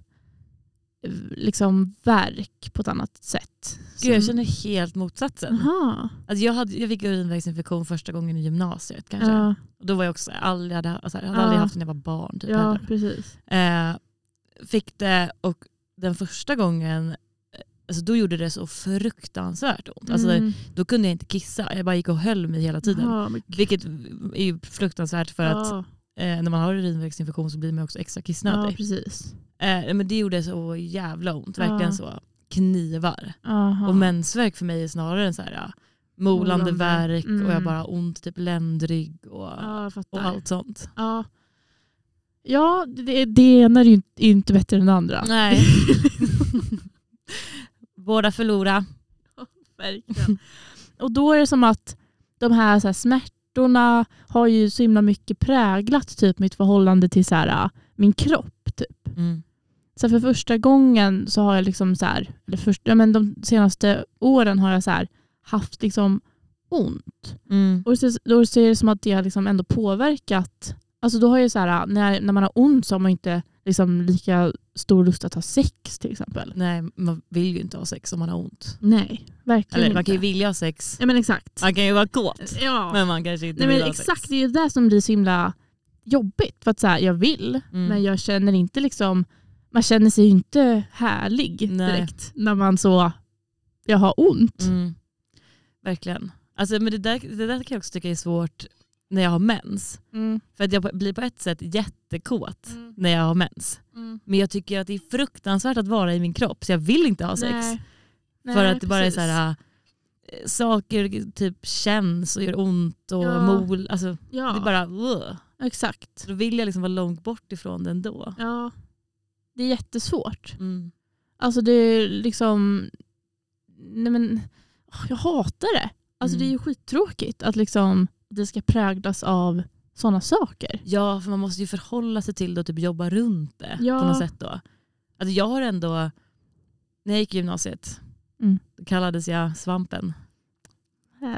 A: liksom verk på ett annat sätt.
B: Gud, jag känner helt motsatsen.
A: Jaha.
B: Alltså jag, hade, jag fick urinvägsinfektion första gången i gymnasiet kanske.
A: Ja,
B: Och då var jag också aldrig, hade, alltså, jag hade
A: Ja.
B: aldrig haft det när jag var barn. Typ,
A: ja, precis.
B: Eh, fick det och den första gången eh, alltså då gjorde det så fruktansvärt ont. Alltså,
A: Mm.
B: Då kunde jag inte kissa. Jag bara gick och höll mig hela tiden.
A: Men-
B: Vilket är ju fruktansvärt för att
A: ja,
B: eh, när man har urinvägsinfektion så blir man också extra
A: ja,
B: kissnödig.
A: precis.
B: Eh, men det gjorde så jävla ont.
A: Ja.
B: Verkligen så knivar.
A: Aha.
B: Och mensvärk för mig är snarare en så här, ja, molande
A: Molande.
B: värk och jag
A: Mm.
B: bara ont typ ländrygg och,
A: ja,
B: och allt sånt.
A: Ja, ja det, det ena är ju inte, inte bättre än det andra.
B: Nej. Båda förlora.
A: Verkligen. Och då är det som att de här, så här smärtorna har ju så himla mycket präglat typ mitt förhållande till så här, min kropp. Typ.
B: Mm.
A: Så för första gången så har jag liksom så här, eller först, ja, men de senaste åren har jag så här, haft liksom ont.
B: Mm.
A: Och då ser det som att det har liksom ändå påverkat. Alltså då har jag så här, när, när man har ont så har man inte liksom lika stor lust att ha sex till exempel.
B: Nej, man vill ju inte ha sex om man har ont.
A: Nej, verkligen
B: Eller man kan ju
A: inte.
B: vilja ha sex.
A: Ja men exakt.
B: Man kan ju vara kåt.
A: Ja.
B: Men man kanske inte
A: Nej,
B: vill
A: men
B: ha
A: exakt,
B: sex.
A: det är ju det som blir så himla jobbigt. För att så här, jag vill,
B: Mm.
A: men jag känner inte liksom, man känner sig ju inte härlig
B: Nej.
A: direkt när man så, jag har ont.
B: Mm. Verkligen. Alltså, men det, där, det där kan jag också tycka är svårt när jag har mens.
A: Mm.
B: För att jag blir på ett sätt jättekåt
A: Mm.
B: när jag har mens.
A: Mm.
B: Men jag tycker att det är fruktansvärt att vara i min kropp så jag vill inte ha sex.
A: Nej.
B: för
A: Nej,
B: att det bara är
A: precis.
B: så här, äh, saker typ känns och gör ont och
A: Ja.
B: mol. Alltså,
A: Ja,
B: Det är bara, uh.
A: exakt.
B: Så då vill jag liksom vara långt bort ifrån den då.
A: Ja. Det är jättesvårt.
B: Mm.
A: Alltså det är liksom... Nej men, jag hatar det. Alltså
B: Mm.
A: det är ju skittråkigt att liksom, det ska präglas av sådana saker.
B: Ja, för man måste ju förhålla sig till det och typ jobba runt det
A: Ja.
B: på något sätt då. Alltså jag har ändå, när jag gick i gymnasiet,
A: Mm.
B: då kallades jag svampen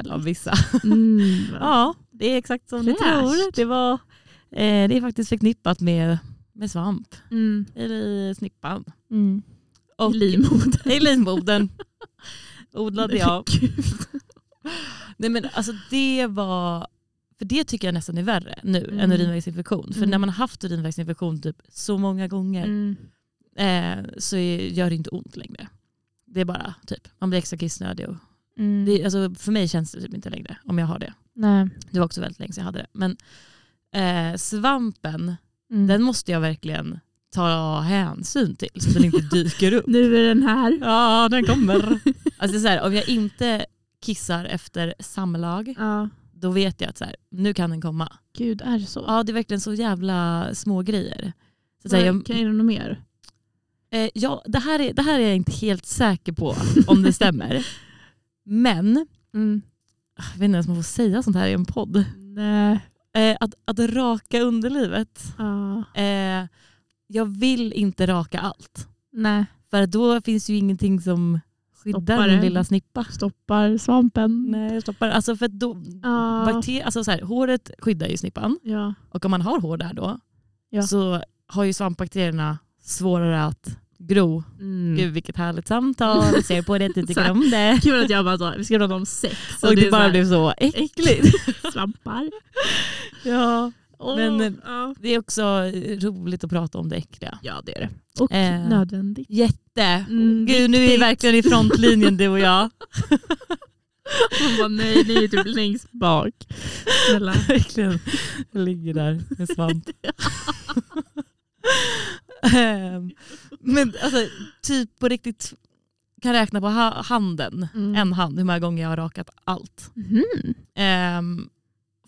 B: av vissa.
A: Mm.
B: Ja, det är exakt som
A: Fräscht.
B: tror. Det, var, eh, det är faktiskt förknippat med, med svamp,
A: Mm.
B: eller i snippan.
A: Mm.
B: Och
A: Livmoder.
B: I livmodern odlade jag. Nej, men alltså det var, för det tycker jag nästan är värre nu
A: Mm.
B: än urinvägsinfektion. För
A: Mm.
B: när man har haft urinvägsinfektion typ så många gånger
A: Mm.
B: eh, så gör det inte ont längre. Det är bara typ, man blir extra kissnödig. Och
A: Mm.
B: det, alltså, för mig känns det typ inte längre om jag har det.
A: Nej.
B: Det var också väldigt länge sedan jag hade det. Men eh, svampen,
A: Mm.
B: den måste jag verkligen ta hänsyn till så den inte dyker upp.
A: Nu är den här.
B: Ja, den kommer. alltså, så här, om jag inte kissar efter samlag,
A: Ja.
B: då vet jag att så här, nu kan den komma.
A: Gud, är det så?
B: Ja, det är verkligen så jävla små grejer. Så, så här, jag,
A: Kan jag göra något mer?
B: eh, ja, det, här är, det här är jag inte helt säker på om det stämmer. Men,
A: Mm.
B: jag vet inte ens om man får säga sånt här i en podd.
A: Nej.
B: Eh, att, att raka underlivet.
A: Ja.
B: Eh, jag vill inte raka allt.
A: Nej.
B: För då finns ju ingenting som skyddar
A: Stoppar
B: min lilla snippa.
A: Stoppar svampen.
B: Nej, stoppar. Alltså för då,
A: Ja.
B: bakter- alltså så här, håret skyddar ju snippan.
A: Ja.
B: Och om man har hår där då
A: Ja.
B: så har ju svampbakterierna svårare att gro.
A: Mm.
B: Gud vilket härligt samtal, jag ser på det att du
A: Så
B: tycker om det.
A: Kul att jag bara sa vi ska prata om sex.
B: Och det,
A: är
B: bara
A: så
B: blev så äckligt.
A: svampar.
B: ja.
A: Åh,
B: Men,
A: ja.
B: Det är också roligt att prata om det äckliga.
A: ja det är det. Och
B: Eh.
A: nödvändigt.
B: Jätte.
A: Mm,
B: Gud nu är vi verkligen i frontlinjen du och jag.
A: Hon bara nej, ni är typ längst bak. Snälla.
B: Verkligen. Jag ligger där med svamp. Ehm, Men alltså, typ på riktigt kan räkna på ha- handen,
A: Mm.
B: en hand, hur många gånger jag har rakat allt.
A: Mhm.
B: Ehm,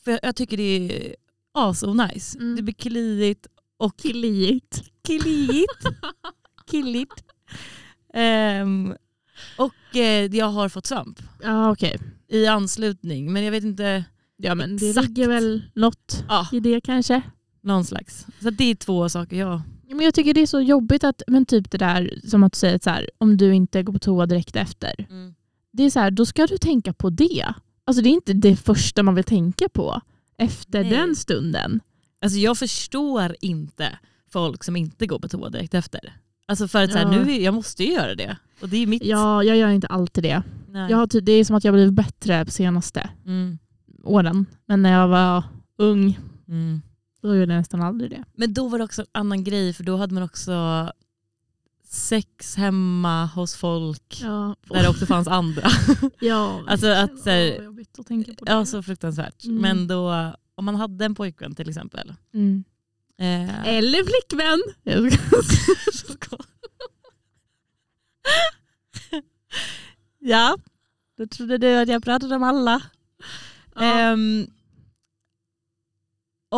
B: för jag, jag tycker det är aso nice.
A: Mm.
B: Det blir kliigt och
A: Killigt.
B: killigt. killigt. Ehm, och eh, jag har fått svamp
A: Ja okej.
B: i anslutning, men jag vet inte,
A: Ja men det
B: Exakt.
A: ligger väl något
B: ja,
A: i det kanske.
B: någon slags. Så det är två saker jag...
A: Men jag tycker det är så jobbigt att, men typ det där som att säga så här, om du inte går på toa direkt efter. Det är så här, då ska du tänka på det. Alltså det är inte det första man vill tänka på efter
B: Nej.
A: den stunden.
B: Alltså jag förstår inte folk som inte går på toa direkt efter. Alltså för att så här,
A: Ja.
B: nu jag måste ju göra det. Och det är mitt...
A: Ja, jag gör inte alltid det.
B: Nej.
A: Jag har, det är som att jag blivit bättre på senaste
B: Mm.
A: åren. Men när jag var ung,
B: Mm.
A: Då gjorde jag nästan aldrig det.
B: Men då var det också en annan grej för då hade man också sex hemma hos folk
A: Ja,
B: där det också fanns andra.
A: ja
B: Alltså att så här-
A: jobbigt att tänka på det.
B: ja, så fruktansvärt.
A: Mm.
B: Men då, om man hade en pojkvän till exempel.
A: Mm.
B: Eh,
A: Eller flickvän.
B: Ja, då trodde du att jag pratade om alla.
A: Ja.
B: Ehm,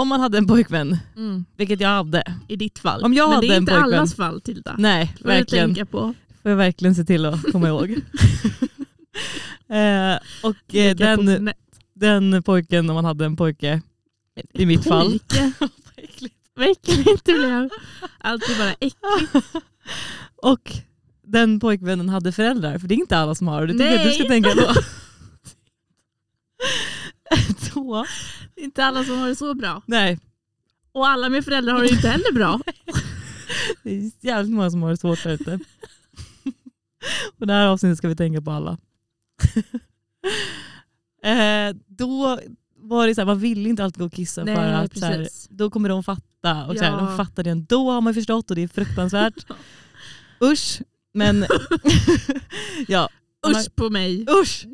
B: om man hade en pojkvän,
A: Mm.
B: vilket jag hade.
A: I ditt fall.
B: Om jag
A: Men
B: hade
A: det är
B: en
A: inte
B: pojkvän.
A: allas fall Tilda.
B: Nej,
A: Får
B: verkligen.
A: tänka på.
B: får jag verkligen se till att komma ihåg. eh, och eh, den, den pojken, om man hade en pojke, i mitt fall.
A: Pojke. Vad äckligt det blev. Allt är bara äckligt.
B: och den pojkvännen hade föräldrar, för det är inte alla som har det. Tycker jag att du ska
A: Nej.
B: tänka på. Då,
A: inte alla som har det så bra.
B: nej,
A: Och alla med föräldrar har det inte heller bra.
B: det är jävligt många som har det svårt där ute. och det här avsnittet ska vi tänka på alla. eh, då var det så här, man ville inte alltid gå och kissa
A: Nej,
B: för att så här, då kommer de fatta. Och så här,
A: Ja.
B: de fattar det ändå har man förstått och det är fruktansvärt. Usch. Men ja,
A: Usch på mig.
B: usch.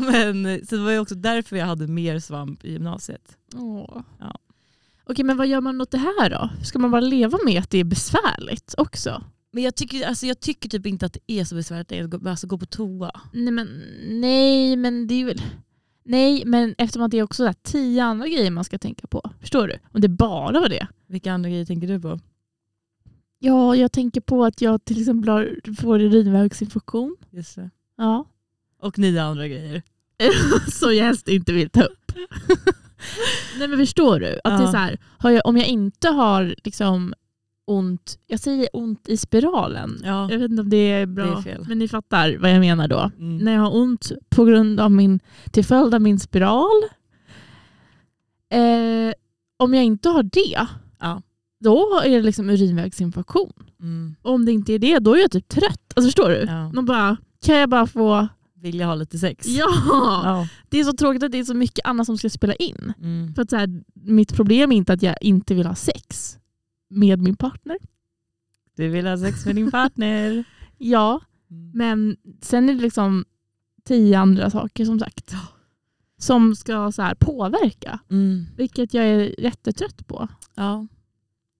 B: Men, så det var ju också därför jag hade mer svamp i gymnasiet.
A: Åh.
B: Ja.
A: Okej, men vad gör man åt det här då? Ska man bara leva med att det är besvärligt också?
B: Men jag tycker, alltså jag tycker typ inte att det är så besvärligt att gå, alltså gå på toa.
A: Nej men, nej, men det är väl... Nej, men eftersom att det är också där tio andra grejer man ska tänka på. Förstår du? Om det bara var det.
B: Vilka andra grejer tänker du på?
A: Ja, jag tänker på att jag till exempel har, får urinvägsinfektion.
B: Just det.
A: Ja.
B: Och nio andra grejer.
A: Som jag helst inte vill ta upp. Nej men förstår du? Att det är
B: Ja.
A: så här, jag, om jag inte har liksom ont, jag säger ont i spiralen.
B: Ja.
A: Jag vet inte om det är bra,
B: Det är fel.
A: men ni fattar vad jag menar då.
B: Mm.
A: När jag har ont på grund av min, till följd av min spiral. Eh, om jag inte har det,
B: Ja.
A: då är det liksom urinvägsinfektion.
B: Mm.
A: Om det inte är det, då är jag typ trött. Alltså förstår du?
B: Ja.
A: Man bara, kan jag bara få...
B: Vill jag ha lite sex?
A: Ja!
B: Ja.
A: Det är så tråkigt att det är så mycket annat som ska spela in.
B: Mm.
A: För att så här, mitt problem är inte att jag inte vill ha sex med min partner.
B: Du vill ha sex med din partner.
A: Ja,
B: Mm.
A: men sen är det liksom tio andra saker som sagt. Som ska så här påverka.
B: Mm.
A: Vilket jag är jättetrött på.
B: Ja,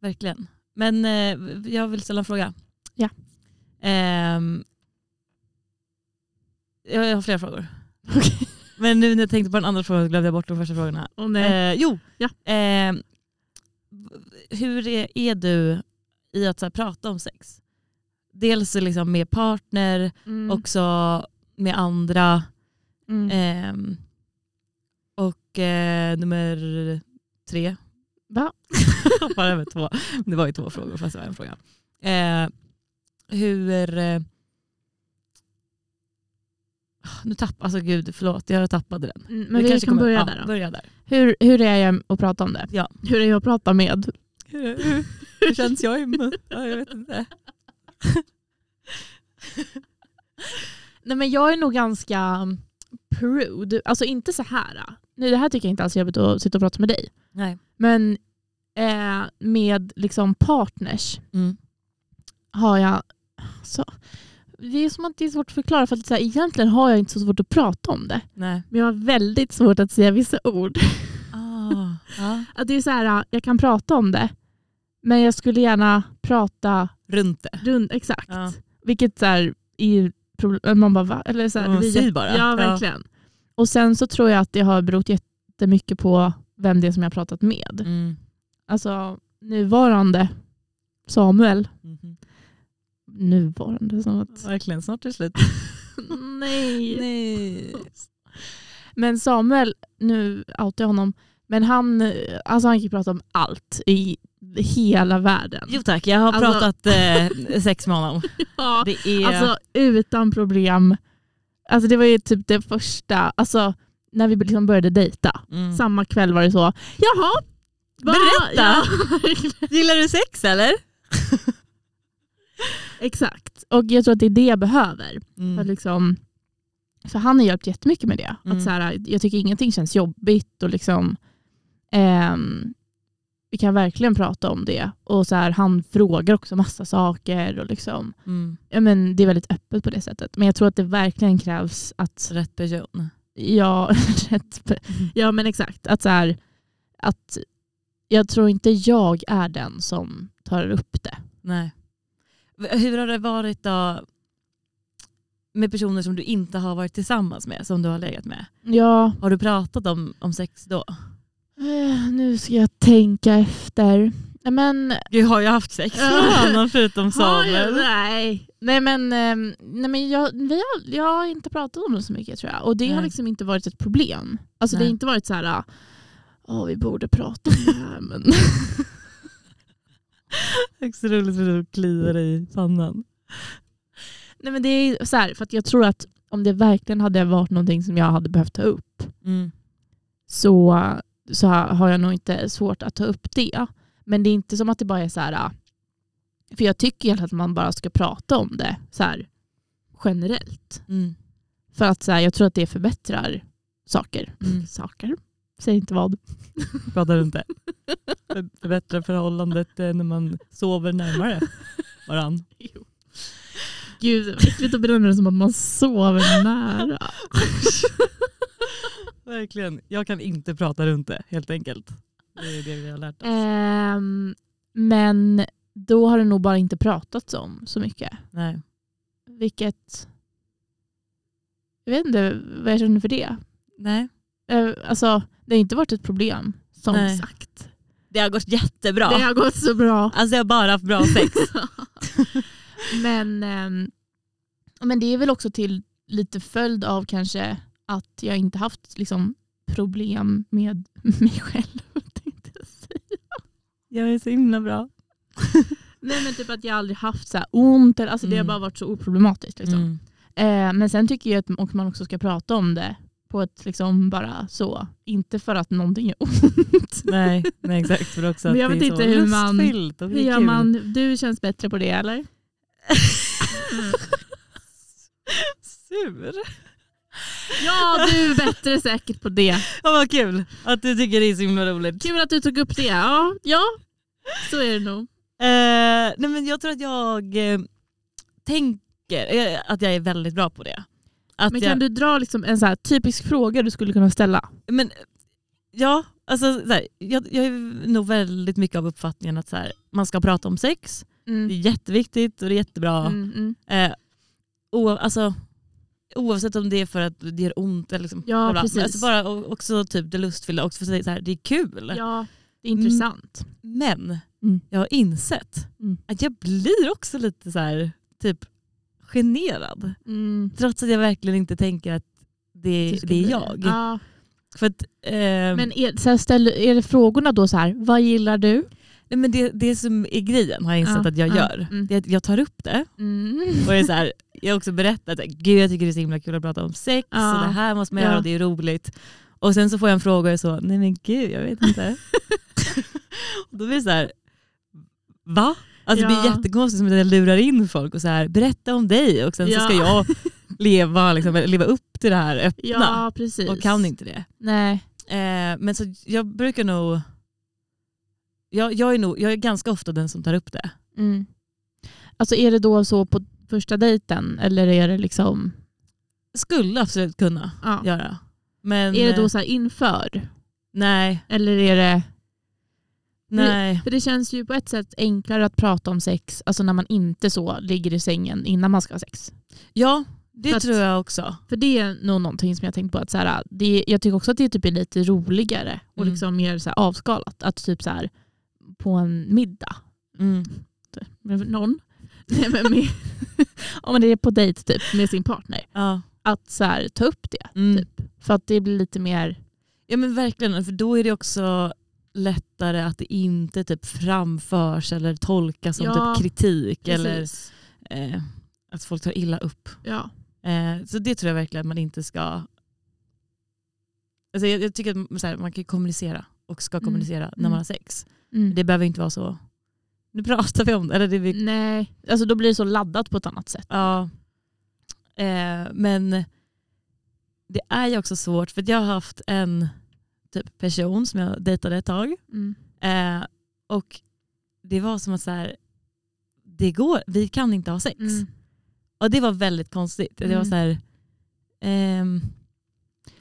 B: verkligen. Men eh, jag vill ställa en fråga.
A: Ja.
B: Ehm, jag har flera frågor.
A: Okej.
B: Men nu när jag tänkte på den andra frågan glömde jag bort de första frågorna.
A: Oh.
B: Eh, jo,
A: Ja.
B: Ehm, hur är, är du i att så här, prata om sex? Dels liksom med partner,
A: Mm.
B: också med andra.
A: mm.
B: Ehm, och eh, nummer tre.
A: Va?
B: Hoppar över två. Det var ju två frågor fast det var en fråga. Eh, hur... Nu tappade alltså gud förlåt jag tappade den.
A: Mm, Men vi
B: kanske
A: kan
B: kommer-
A: börja
B: ja,
A: där då.
B: Börja där.
A: Hur, hur är jag att prata om det?
B: Ja.
A: Hur är jag att prata med?
B: Hur, hur, hur känns jag i mun? Ja, jag vet inte.
A: Nej, men jag är nog ganska prude. Alltså inte så här. Nej, det här tycker jag inte alls är jobbigt att sitta och prata med dig.
B: Nej.
A: Men eh, med liksom partners
B: Mm.
A: har jag... Så, det är som att det är svårt att förklara för att så här, egentligen har jag inte så svårt att prata om det.
B: Nej.
A: Men jag har väldigt svårt att säga vissa ord.
B: Ah, ja.
A: Att det är så här, jag kan prata om det men jag skulle gärna prata
B: Runt det.
A: runt, exakt.
B: Ja.
A: Vilket så här, är problem, man bara va? Eller så här,
B: Ja,
A: det blir
B: säg
A: jätte-
B: bara.
A: Ja,
B: Ja.
A: verkligen. Och sen så tror jag att det har berott jättemycket på vem det är som jag har pratat med.
B: Mm.
A: Alltså nuvarande Samuel.
B: Mhm.
A: Nuvarande som att...
B: Verkligen, snart är det slut.
A: Nej.
B: Nej.
A: Men Samuel, nu outar jag honom, men han, alltså han kan ju prata om allt i hela världen.
B: Jo tack, jag har
A: Alltså-
B: pratat eh, sex med honom.
A: Ja,
B: är...
A: Alltså utan problem. Alltså det var ju typ det första, alltså när vi liksom började dejta.
B: mm.
A: Samma kväll var det så, jaha. va?"
B: Berätta.
A: Ja.
B: Gillar du sex eller?
A: Exakt. Och jag tror att det är det jag behöver. För,
B: Mm.
A: liksom, för han har hjälpt jättemycket med det.
B: Mm.
A: Att så här, jag tycker ingenting känns jobbigt. Och liksom, ehm, vi kan verkligen prata om det. Och så här, Han frågar också massa saker. Och liksom,
B: Mm.
A: ja, men det är väldigt öppet på det sättet. Men jag tror att det verkligen krävs att
B: Rätt person.
A: Ja, rätt. ja men exakt. Att så här, att jag tror inte jag är den som tar upp det.
B: Nej. Hur har det varit då med personer som du inte har varit tillsammans med, som du har legat med?
A: Ja,
B: Har du pratat om, om sex då?
A: eh, nu ska jag tänka efter. Men,
B: Du har ju haft sex med någon annan förutom
A: Har?
B: Samuel.
A: nej. Nej men, ehm, nej, men jag, vi har, jag har inte pratat om det så mycket tror jag. Och det har
B: Nej.
A: liksom inte varit ett problem. Alltså det
B: Nej.
A: har inte varit så här, åh vi borde prata om det här. Men
B: Det är så roligt för du kliar i pannan.
A: Nej men det är så här, för att jag tror att om det verkligen hade varit någonting som jag hade behövt ta upp
B: Mm.
A: så, så har jag nog inte svårt att ta upp det. Men det är inte som att det bara är så här, för jag tycker egentligen att man bara ska prata om det så här, generellt.
B: Mm.
A: För att så här, jag tror att det förbättrar saker.
B: Mm.
A: Saker? Säg inte vad.
B: Pratar du inte? För- Förbättra förhållandet eh, när man sover närmare varann.
A: Gud, vad äckligt att benämna det som att man sover nära.
B: Verkligen. Jag kan inte prata runt det helt enkelt. Det är det vi har lärt oss.
A: Ehm, men då har det nog bara inte pratats om så mycket.
B: Nej.
A: Vilket... Jag vet inte vad jag känner för det.
B: Nej.
A: Eh, Alltså, det har inte varit ett problem, som
B: Nej.
A: sagt.
B: Det har gått jättebra.
A: Det har gått så bra.
B: Alltså jag har bara haft bra sex.
A: men, ehm, men det är väl också till lite följd av kanske att jag inte haft liksom, problem med mig själv. tänkte jag säga.
B: jag är så himla bra.
A: Nej men typ att jag aldrig haft så ont. Eller, alltså Det har
B: Mm.
A: bara varit så oproblematiskt. Liksom.
B: Mm.
A: Eh, men sen tycker jag att och man också ska prata om det på ett liksom bara så. Inte för att någonting är ont.
B: Nej, nej exakt. För också
A: Men jag vet inte hur man- Hur gör man? Du känns bättre på det eller?
B: Sur.
A: Ja du är bättre säkert på det.
B: Ja, vad kul att du tycker det är så himla roligt.
A: Kul att du tog upp det. Ja, ja så är det nog.
B: Eh, nej men jag tror att jag eh, tänker eh, att jag är väldigt bra på det. Att
A: Men
B: jag,
A: kan du dra liksom en så typisk fråga du skulle kunna ställa?
B: men, ja, alltså, så här, jag, jag är nog väldigt mycket av uppfattningen att så här, man ska prata om sex. Det är
A: Mm.
B: jätteviktigt och det är jättebra.
A: Mm, mm.
B: Eh, o, alltså, oavsett om det är för att det gör ont eller liksom,
A: Ja,
B: bla bla. alltså bara också typ det lustfyllda, också för att så här, det är kul.
A: Ja, det är intressant.
B: Men
A: Mm.
B: jag har insett
A: Mm.
B: att jag blir också lite så här, typ generad.
A: Mm.
B: Trots att jag verkligen inte tänker att det,
A: Det
B: är jag.
A: Ja.
B: För att, ehm,
A: Men är, så ställ, är det frågorna då så här, vad gillar du?
B: nej, men det, det som är grejen har jag insett
A: Ja,
B: att jag
A: ja,
B: gör.
A: mm.
B: Det är att jag tar upp det
A: Mm.
B: och är så här, jag har också berättat att gud jag tycker det är så himla kul att prata om sex
A: Ja.
B: och det här måste man göra och det är roligt. Och sen så får jag en fråga och är så, nej men gud jag vet inte. och då blir det så här, va? Alltså det blir
A: Ja.
B: jättekonstigt som att jag lurar in folk och så här, berätta om dig och sen så
A: Ja.
B: ska jag leva, liksom, leva upp till det här öppna.
A: Ja, precis.
B: och kan inte det.
A: Nej.
B: Eh, men så jag brukar nog, jag, jag, är nog, jag är ganska ofta den som tar upp det.
A: Mm. Alltså är det då så på första dejten eller är det liksom,
B: Skulle absolut kunna
A: ja.
B: göra. Men
A: är det
B: eh,
A: då så här inför?
B: nej,
A: Eller är det,
B: nej.
A: för det känns ju på ett sätt enklare att prata om sex alltså när man inte så ligger i sängen innan man ska ha sex.
B: Ja, det
A: För att-
B: tror jag också.
A: För det är nog någonting som jag tänkt på att så här, det, jag tycker också att det typ är lite roligare och
B: Mm.
A: liksom mer så avskalat. Att typ så här, på en middag
B: Mm.
A: med någon, nej, men med, om man är på dejt typ med sin partner,
B: Ja.
A: att så här, ta upp det.
B: Mm.
A: Typ. För att det blir lite mer,
B: ja men verkligen, för då är det också lättare att det inte typ framförs eller tolkas som
A: Ja,
B: typ kritik eller
A: precis.
B: eh, att folk tar illa upp.
A: Ja.
B: Eh, så det tror jag verkligen att man inte ska... Alltså jag, jag tycker att här, man kan kommunicera och ska
A: Mm.
B: kommunicera när
A: Mm.
B: man har sex.
A: Mm.
B: Det behöver inte vara så, nu pratar vi om det. Eller det vi,
A: Nej, alltså då blir det så laddat på ett annat sätt.
B: ja. eh, men det är ju också svårt för jag har haft en typ person som jag dejtade ett tag.
A: Mm.
B: Eh, och det var som att så här, det går, vi kan inte ha sex.
A: Mm.
B: Och det var väldigt konstigt. Det var
A: Mm.
B: så här, ehm,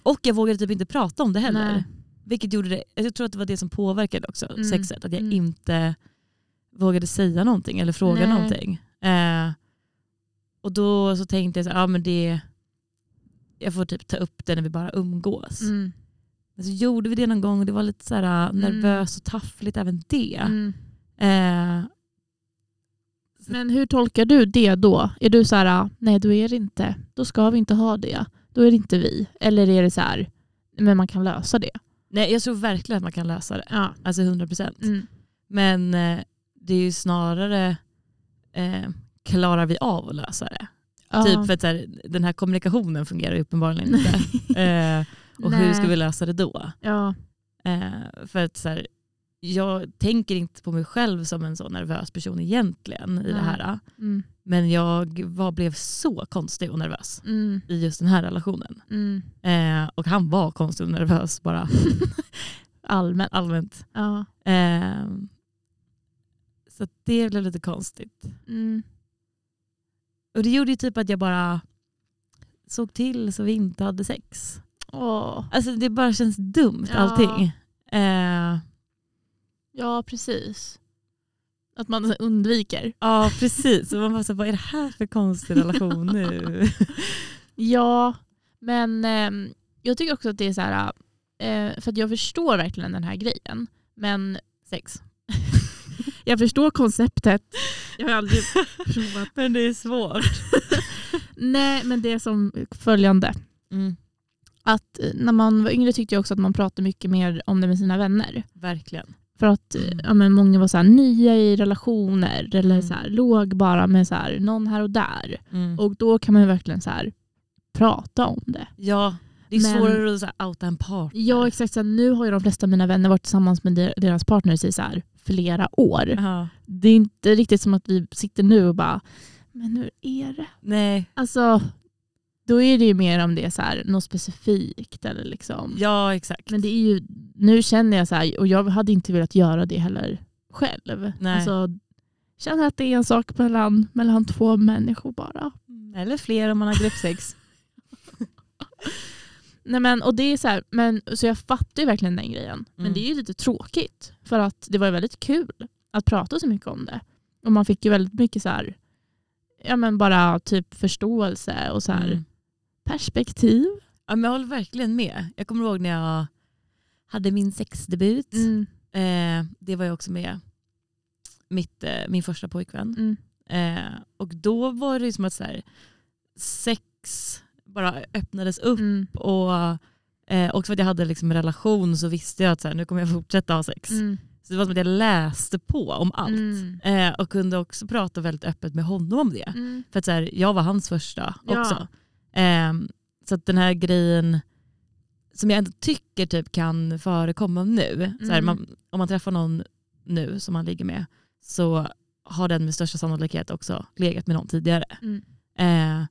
B: och jag vågade typ inte prata om det heller.
A: Nej.
B: Vilket gjorde det, jag tror att det var det som påverkade också
A: Mm.
B: sexet. Att jag
A: Mm.
B: inte vågade säga någonting eller fråga
A: Nej.
B: någonting. Eh, och då så tänkte jag så här, ja, men det, jag får typ ta upp det när vi bara umgås.
A: Mm.
B: Men så gjorde vi det någon gång och det var lite så här, nervöst och taffligt även det.
A: Mm.
B: Eh,
A: Men hur tolkar du det då? Är du så här, nej då är det inte, då ska vi inte ha det. Då är det inte vi. Eller är det så här, men man kan lösa det.
B: nej, jag tror verkligen att man kan lösa det.
A: Ja.
B: Alltså 100 procent.
A: Mm.
B: Men eh, det är ju snarare, eh, klarar vi av att lösa det?
A: Ja.
B: Typ för att så här, den här kommunikationen fungerar uppenbarligen inte. eh, och hur
A: Nej.
B: ska vi lösa det då?
A: Ja.
B: Eh, för att så här, jag tänker inte på mig själv som en så nervös person egentligen i det
A: Nej.
B: här.
A: Mm.
B: Men jag var, blev så konstig och nervös
A: Mm.
B: i just den här relationen.
A: Mm.
B: Eh, och han var konstig och nervös bara
A: Allmänt.
B: allmänt.
A: Ja.
B: Eh, så det blev lite konstigt.
A: Mm.
B: Och det gjorde ju typ att jag bara såg till så vi inte hade sex.
A: Åh.
B: Alltså det bara känns dumt
A: Ja.
B: allting. Eh,
A: Ja, precis. Att man undviker.
B: ja precis, och man bara så, vad är det här för konstig relation nu?
A: Ja, men ehm, jag tycker också att det är så här, eh, för att jag förstår verkligen den här grejen. Men
B: Sex.
A: jag förstår konceptet. Jag har aldrig provat.
B: Men det är svårt.
A: Nej, men det är som följande.
B: Mm,
A: Att eh, när man var yngre tyckte jag också att man pratade mycket mer om det med sina vänner.
B: verkligen.
A: För att eh,
B: Mm.
A: ja, men många var så här, nya i relationer eller
B: Mm.
A: så här, låg bara med så här, någon här och där.
B: Mm.
A: Och då kan man verkligen så här, prata om det.
B: ja, det är
A: Men-
B: svårare att så här, outa en partner.
A: Ja exakt, så här, nu har ju de flesta av mina vänner varit tillsammans med der- deras partners i så här, flera år.
B: Ja.
A: Det är inte riktigt som att vi sitter nu och bara, men hur är det?
B: Nej,
A: Alltså, då är det ju mer om det är så här, något specifikt. Eller liksom.
B: ja exakt.
A: Men det är ju, nu känner jag så här, och jag hade inte velat göra det heller själv.
B: Nej.
A: Alltså, känner att det är en sak mellan, mellan två människor bara.
B: Eller fler om man har gruppsex.
A: Nej, men, och det är så, här, men, så jag fattar ju verkligen den grejen. Men
B: Mm.
A: det är ju lite tråkigt. För att det var ju väldigt kul att prata så mycket om det. Och man fick ju väldigt mycket så här, ja, men bara typ förståelse och så här,
B: Mm.
A: Perspektiv.
B: Ja, men jag håller verkligen med. Jag kommer ihåg när jag hade min sexdebut.
A: Mm.
B: Eh, det var jag också med mitt, eh, min första pojkvän.
A: Mm.
B: Eh, och då var det som att så här, sex bara öppnades upp.
A: Mm.
B: Och eh, också för att jag hade liksom en relation så visste jag att så här, nu kommer jag fortsätta ha sex.
A: Mm.
B: Så det var som att jag läste på om allt.
A: Mm.
B: Eh, och kunde också prata väldigt öppet med honom om det.
A: Mm.
B: För att så här, jag var hans första
A: Ja.
B: också. Ehm, så att den här grejen som jag ändå tycker typ kan förekomma nu. Så här,
A: Mm.
B: man, om man träffar någon nu som man ligger med så har den med största sannolikhet också legat med någon tidigare.
A: Mm.
B: Eh,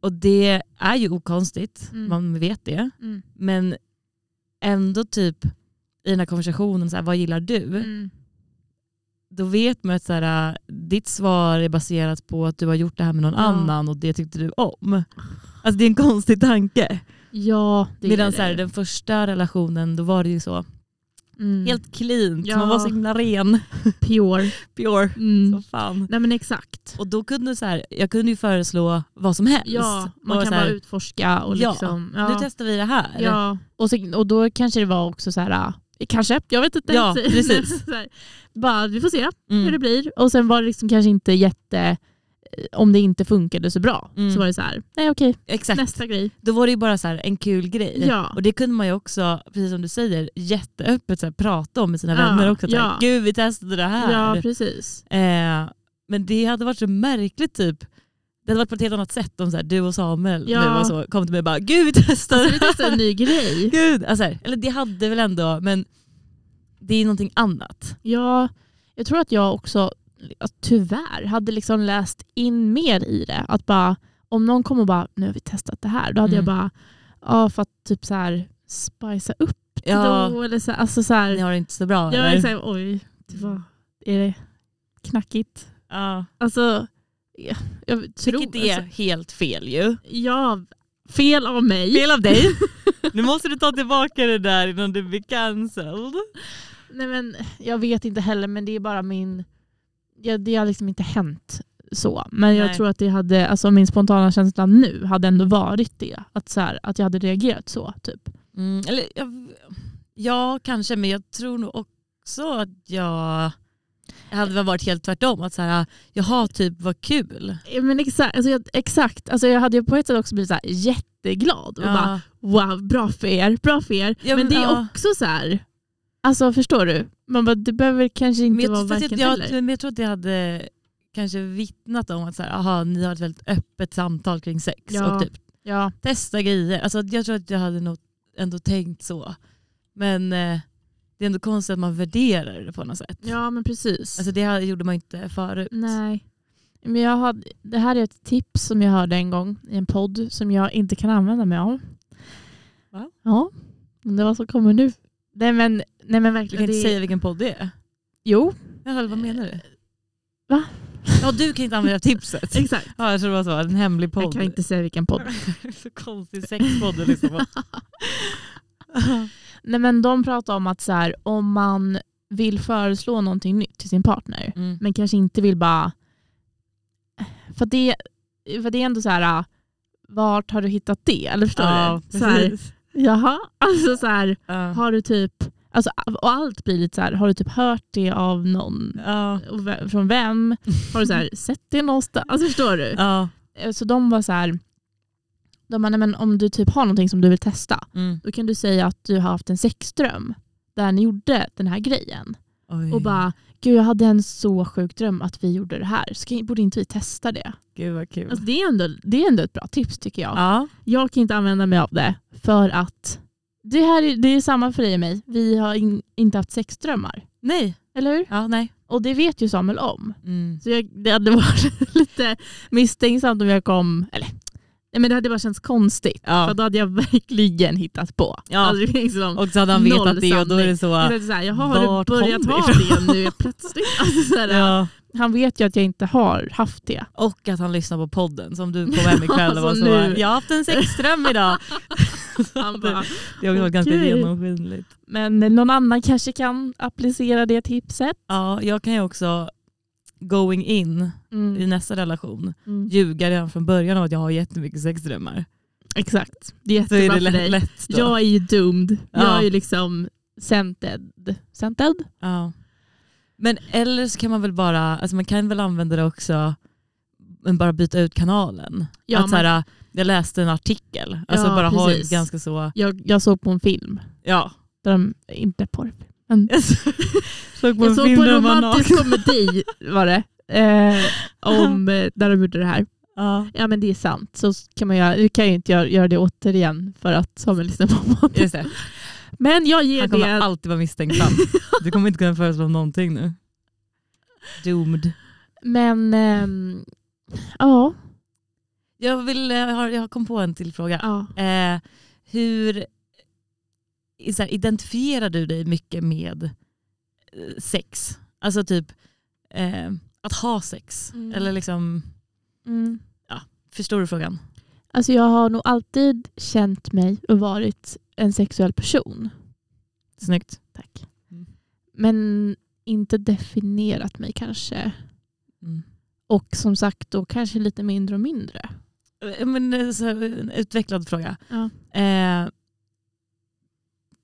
B: och det är ju okonstigt,
A: Mm.
B: man vet det.
A: Mm.
B: Men ändå typ i den här konversationen, så här, vad gillar du? Då vet man att så här, äh, ditt svar är baserat på att du har gjort det här med någon
A: Ja.
B: annan och det tyckte du om. Alltså det är en konstig tanke.
A: Ja, det
B: Medan
A: är
B: så här,
A: det.
B: den första relationen då var det ju så
A: Mm.
B: helt cleant,
A: Ja.
B: man var så himla ren,
A: pure.
B: pure.
A: Mm.
B: Så fan.
A: Nej men exakt.
B: Och då kunde så här, jag kunde ju föreslå vad som helst.
A: Ja, man
B: Och
A: kan
B: här,
A: bara utforska och
B: Ja,
A: liksom...
B: Nu testar vi det här.
A: Ja, och, så, och då kanske det var också så här, äh, kanske, jag vet inte.
B: Ja, precis.
A: Bara, vi får se
B: Mm.
A: hur det blir. Och sen var det liksom kanske inte jätte, eh, om det inte funkade så bra,
B: Mm.
A: så var det så här, nej okej,
B: Exakt.
A: nästa grej.
B: Då var det ju bara så här, en kul grej.
A: Ja.
B: Och det kunde man ju också, precis som du säger, jätteöppet så här, prata om med sina
A: Ja,
B: vänner också. Så här,
A: ja.
B: Gud vi testade det här.
A: Ja, precis.
B: Eh, men det hade varit så märkligt typ. Det hade varit på ett helt annat sätt om så här, du och Samuel
A: Ja.
B: nu och så, kom till mig och bara Gud vi testade
A: Alltså, vi testade en ny grej.
B: Gud, alltså, eller det hade väl ändå, men det är någonting annat.
A: Ja, jag tror att jag också tyvärr hade liksom läst in mer i det. Att bara, om någon kommer och bara, nu har vi testat det här. Då hade
B: Mm.
A: jag bara, ja för att typ så här spicea upp det
B: Ja,
A: då. Eller så, alltså så här,
B: ni har det inte så bra
A: jag är så här, oj, det var, är det knackigt?
B: Ja.
A: Alltså, jag, jag tror...
B: Vilket är
A: Alltså,
B: helt fel ju.
A: ja, fel av mig.
B: Fel av dig. nu måste du ta tillbaka det där innan du blir cancelled.
A: Nej, men, jag vet inte heller, men det är bara min... Ja, det har liksom inte hänt så. Men jag
B: Nej.
A: tror att det hade, alltså min spontana känsla nu hade ändå varit det. Att, så här, att jag hade reagerat så. Typ.
B: Mm, eller, jag, ja, kanske, men jag tror nog också att jag jag hade varit helt tvärtom. Att så här, jaha, typ vad kul.
A: Ja, Men exakt, alltså jag, exakt. Alltså jag hade ju på ett sätt också blivit så här jätteglad. Och bara, wow, bra för er. Bra för er.
B: Ja,
A: men,
B: men
A: det är
B: ja.
A: också så här... Alltså förstår du? Man bara, det behöver kanske inte
B: Men
A: vara varken
B: jag,
A: eller.
B: men jag tror att jag hade kanske vittnat om att så här, aha, ni har ett väldigt öppet samtal kring sex.
A: Ja.
B: Och typ
A: Ja,
B: testa grejer. Alltså, jag tror att jag hade nog ändå tänkt så. Men eh, det är ändå konstigt att man värderar det på något sätt.
A: ja men precis.
B: Alltså, det här gjorde man inte förut.
A: Nej. Men jag hade, det här är ett tips som jag hörde en gång i en podd som jag inte kan använda mig av.
B: Va?
A: Ja, men det var så kommer nu. Nej men, nej men
B: Du
A: verkligen.
B: kan inte
A: det-
B: säga vilken podd det är.
A: Jo,
B: Jaha, vad menar du?
A: Va?
B: Ja, Ja, du kan inte använda tipset.
A: Exakt.
B: Ja, jag tror det var så. En hemlig podd.
A: Jag kan inte säga vilken podd.
B: så konstig sexpodd på.
A: Nej, men de pratar om att så här, om man vill föreslå någonting nytt till sin partner
B: Mm.
A: men kanske inte vill bara... För det, för det är ändå så här, vart har du hittat det? Eller förstår
B: Ja,
A: du? Så här, jaha, alltså så här,
B: Ja.
A: har du typ... Alltså, och allt blir lite så här, har du typ hört det av någon?
B: Ja.
A: Från vem? Har du så här, sett det någonstans? Alltså förstår du?
B: Ja.
A: Eh, Så de var så här, de bara, nej, men om du typ har någonting som du vill testa,
B: Mm.
A: då kan du säga att du har haft en sexdröm där ni gjorde den här grejen.
B: Oj.
A: Och bara, gud jag hade en så sjuk dröm att vi gjorde det här. Ska, borde inte vi testa det?
B: Gud vad kul.
A: Alltså, det, är ändå, det är ändå ett bra tips tycker jag.
B: ja.
A: Jag kan inte använda mig av det för att det, här är, det är samma för dig och mig. Vi har in, inte haft sexdrömmar.
B: Nej.
A: Eller hur?
B: Ja, nej.
A: Och det vet ju Samuel om.
B: Mm.
A: Så jag, det hade varit lite misstänksamt om jag kom... Eller, nej, men det hade bara känts konstigt.
B: Ja.
A: För då hade jag verkligen hittat på.
B: Ja.
A: Alltså, liksom,
B: Och så hade han vetat det och då är det så...
A: så här, Jaha, har du börjat
B: det
A: ha det nu plötsligt? Alltså, så här,
B: Ja.
A: Han vet ju att jag inte har haft det.
B: Och att han lyssnar på podden som du kom hem ikväll och var
A: Alltså,
B: så
A: nu.
B: jag har haft en sexdröm idag.
A: Han bara,
B: det har varit ganska genomskinligt.
A: Men någon annan kanske kan applicera det tipset.
B: Ja, jag kan ju också going in i
A: Mm.
B: nästa relation
A: Mm.
B: ljuga redan från början om att jag har jättemycket sexdrömmar.
A: Exakt. Det är
B: Så är
A: jättebra
B: det
A: för
B: lätt,
A: dig.
B: lätt då.
A: Jag är ju doomed.
B: Ja.
A: Jag är ju liksom scented. Scented?
B: Ja. Men eller så kan man väl bara, alltså man kan väl använda det också, men bara byta ut kanalen.
A: Ja,
B: att så här, jag läste en artikel, alltså
A: Ja,
B: bara ha
A: precis.
B: ganska så,
A: Jag, jag såg på en film.
B: ja.
A: Där de, inte porrfilm. Men
B: Jag såg på en
A: såg på en romantisk komedi var det. Eh, om, eh, där de gjorde det här.
B: Ja,
A: Ja men det är sant. Så kan man göra, nu kan jag ju inte göra, göra det återigen för att Samuel lyssnar på podden. Men jag ger
B: Han kommer
A: det...
B: alltid vara misstänksam. Du kommer inte kunna föreslå någonting nu. Doomed.
A: Men ehm, ja.
B: Jag, vill, jag, har, jag kom på en till fråga.
A: ja.
B: Eh, hur så här, identifierar du dig mycket med eh, sex? Alltså typ eh, att ha sex.
A: Mm.
B: Eller liksom,
A: Mm.
B: förstår du frågan?
A: Alltså jag har nog alltid känt mig och varit en sexuell person.
B: Snyggt.
A: Tack.
B: Mm.
A: Men inte definierat mig kanske.
B: Mm.
A: Och som sagt då kanske lite mindre och mindre.
B: Eh, Men, eh, så, en utvecklad fråga.
A: Ja.
B: Eh,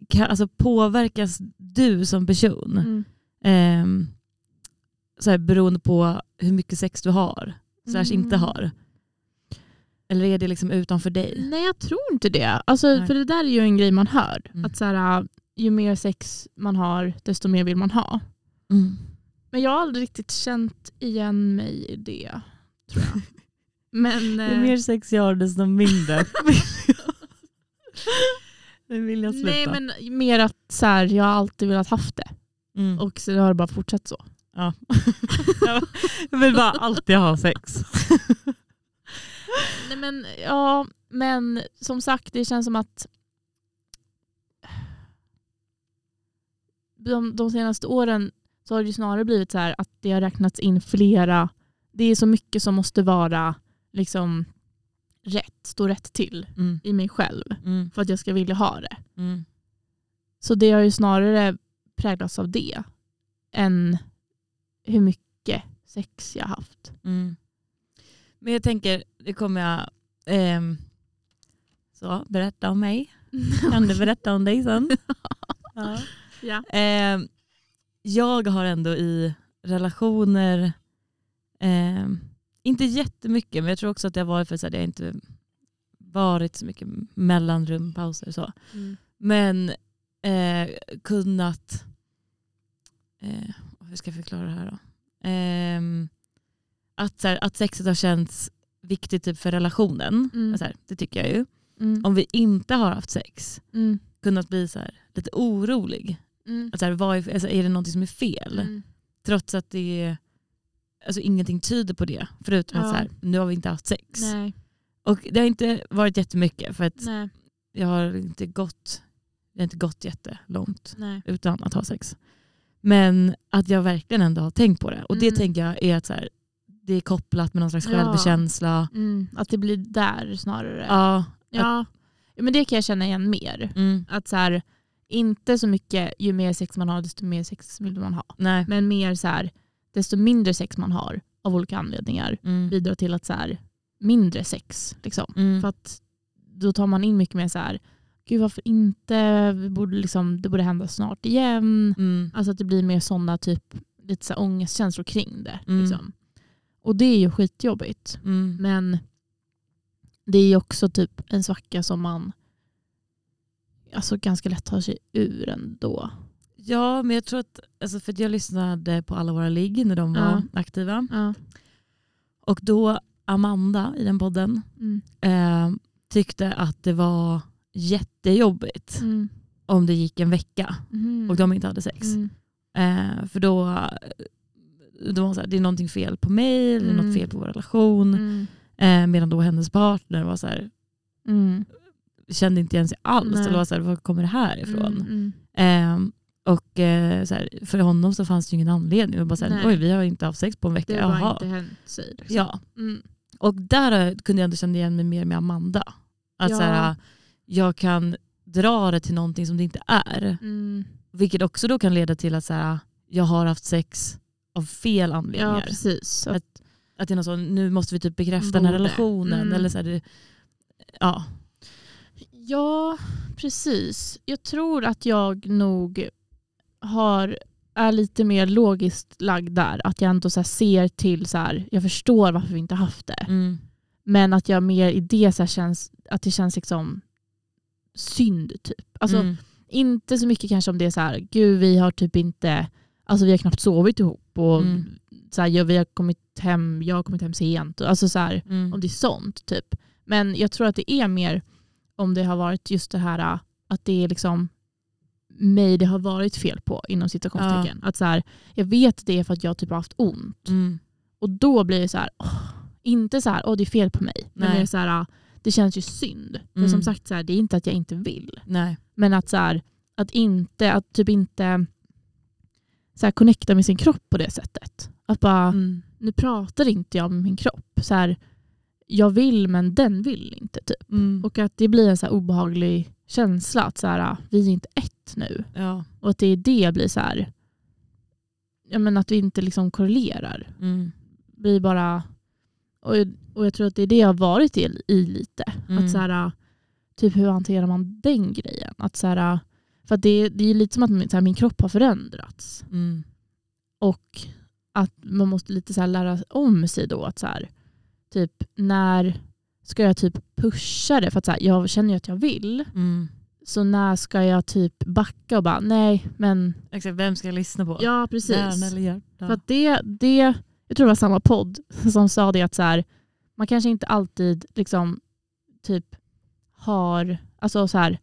B: kan, alltså, påverkas du som person
A: Mm.
B: eh, så här, beroende på hur mycket sex du har? Slash inte
A: Mm.
B: har? Eller är det liksom utanför dig?
A: Nej jag tror inte det. Alltså,
B: Nej.
A: för det där är ju en grej man hör.
B: Mm.
A: Att så här, ju mer sex man har desto mer vill man ha.
B: Mm.
A: Men jag har aldrig riktigt känt igen mig i det. Tror jag. Men,
B: Ju
A: eh,
B: mer sex jag har desto mindre. Nu vill jag sluta.
A: nej men mer att så här, jag har alltid velat haft det.
B: mm.
A: Och så har det bara fortsatt så.
B: ja. jag vill bara alltid ha sex.
A: Nej, men, ja, men som sagt, det känns som att de, de senaste åren så har det ju snarare blivit så här att det har räknats in flera. Det är så mycket som måste vara liksom rätt, stå rätt till
B: Mm.
A: i mig själv
B: Mm.
A: för att jag ska vilja ha det.
B: Mm.
A: Så det har ju snarare präglats av det än hur mycket sex jag har haft.
B: Mm. Men jag tänker, det kommer jag ehm, så, berätta om mig. Kan du berätta om dig sen? ja.
A: Ja.
B: Ehm, jag har ändå i relationer, ehm, inte jättemycket, men jag tror också att det har varit för att jag inte varit så mycket mellanrum, pauser så.
A: Mm.
B: Men eh, kunnat, eh, hur ska jag förklara det här då? Ehm, att, så här, att sexet har känts viktigt typ för relationen,
A: Mm.
B: så här, det tycker jag ju.
A: Mm.
B: Om vi inte har haft sex,
A: Mm.
B: kunnat bli så här, lite orolig.
A: Mm.
B: Att så här, vad är, alltså, är det något som är fel?
A: Mm.
B: Trots att det är, alltså, ingenting tyder på det. Förutom att
A: Ja.
B: så här, nu har vi inte haft sex.
A: Nej.
B: Och det har inte varit jättemycket för att
A: Nej.
B: jag har inte gått, det har inte gått jättelångt
A: Nej.
B: utan att ha sex. Men att jag verkligen ändå har tänkt på det. Och det
A: Mm.
B: tänker jag är att så här, det är kopplat med någon slags
A: Ja.
B: självkänsla.
A: Mm, att det blir där snarare.
B: Ja.
A: Ja. ja, men det kan jag känna igen mer.
B: Mm.
A: Att så här, inte så mycket ju mer sex man har desto mer sex vill man ha.
B: Nej.
A: Men mer så här, desto mindre sex man har av olika anledningar
B: Mm.
A: bidrar till att så här, mindre sex. Liksom.
B: Mm.
A: För att då tar man in mycket mer så här, gud varför inte, Vi borde liksom, det borde hända snart igen.
B: Mm.
A: Alltså att det blir mer sådana typ, lite så här ångestkänslor kring det.
B: Mm.
A: Liksom. Och det är ju skitjobbigt.
B: Mm.
A: Men det är ju också typ en svacka som man alltså ganska lätt tar sig ur ändå.
B: Ja, men jag tror att, alltså för att jag lyssnade på alla våra ligg när de var
A: Ja.
B: aktiva.
A: Ja.
B: Och då Amanda i den podden
A: Mm.
B: eh, tyckte att det var jättejobbigt
A: Mm.
B: om det gick en vecka
A: Mhm.
B: och de inte hade sex.
A: Mm.
B: Eh, för då de var så här, det är någonting fel på mig, det är
A: Mm.
B: något fel på vår relation.
A: Mm.
B: Eh, medan då hennes partner var så här,
A: Mm.
B: kände inte igen sig alls.
A: Nej.
B: Och var så här, var kommer det här ifrån? Och eh, så här, för honom så fanns det ju ingen anledning. Bara så här,
A: Nej.
B: Oj, vi har inte haft sex på en vecka.
A: Det har inte hänt sig. Liksom.
B: Ja.
A: Mm.
B: Och där kunde jag ändå känna igen mig mer med Amanda. Att
A: Ja.
B: så här, jag kan dra det till någonting som det inte är.
A: Mm.
B: Vilket också då kan leda till att så här, jag har haft sex av fel anledningar.
A: Ja precis. Att,
B: Att- det är något så, nu måste vi typ bekräfta den här
A: Borde.
B: relationen.
A: Mm.
B: Eller så här, det, ja.
A: ja precis. Jag tror att jag nog har, är lite mer logiskt lagd där. Att jag ändå så ser till, så här, jag förstår varför vi inte haft det.
B: Mm.
A: Men att jag mer i det så känns, att det känns liksom synd typ. Alltså
B: mm.
A: inte så mycket kanske om det är så här, gud vi har typ inte, alltså vi har knappt sovit ihop och
B: Mm.
A: så här, ja, vi har kommit hem, jag har kommit hem sent. Alltså så här,
B: Mm.
A: om det är sånt typ. Men jag tror att det är mer om det har varit just det här att det är liksom mig det har varit fel på inom citationstecken. Att så här, jag vet det är för att jag typ har haft ont.
B: Mm.
A: Och då blir det så här, åh, inte så här, åh det är fel på mig. Men det är så här, det känns ju synd. För
B: Mm.
A: som sagt, så här, det är inte att jag inte vill.
B: Nej.
A: Men att, så här, att inte, att typ inte så här, connecta med sin kropp på det sättet. Att bara,
B: Mm.
A: nu pratar inte jag med min kropp. Så här, jag vill men den vill inte. typ.
B: Mm.
A: Och att det blir en så obehaglig känsla att så här, vi är inte ett nu.
B: Ja.
A: Och att det är det blir så här, ja, men att vi inte liksom korrelerar.
B: Mm.
A: blir bara, och, och jag tror att det är det jag har varit i, i lite.
B: Mm.
A: Att så här, typ hur hanterar man den grejen? Att så här, för att det, det är lite som att min, så här, min kropp har förändrats.
B: Mm.
A: Och att man måste lite så här lära om sig då. att så typ När ska jag typ pusha det? För att så här, jag känner ju att jag vill.
B: Mm.
A: Så när ska jag typ backa och bara nej men
B: Exakt, vem ska jag lyssna på?
A: ja precis.
B: Eller hjärta?
A: För att det, det, jag tror det var samma podd som sa det att så här, man kanske inte alltid liksom typ har, alltså så här,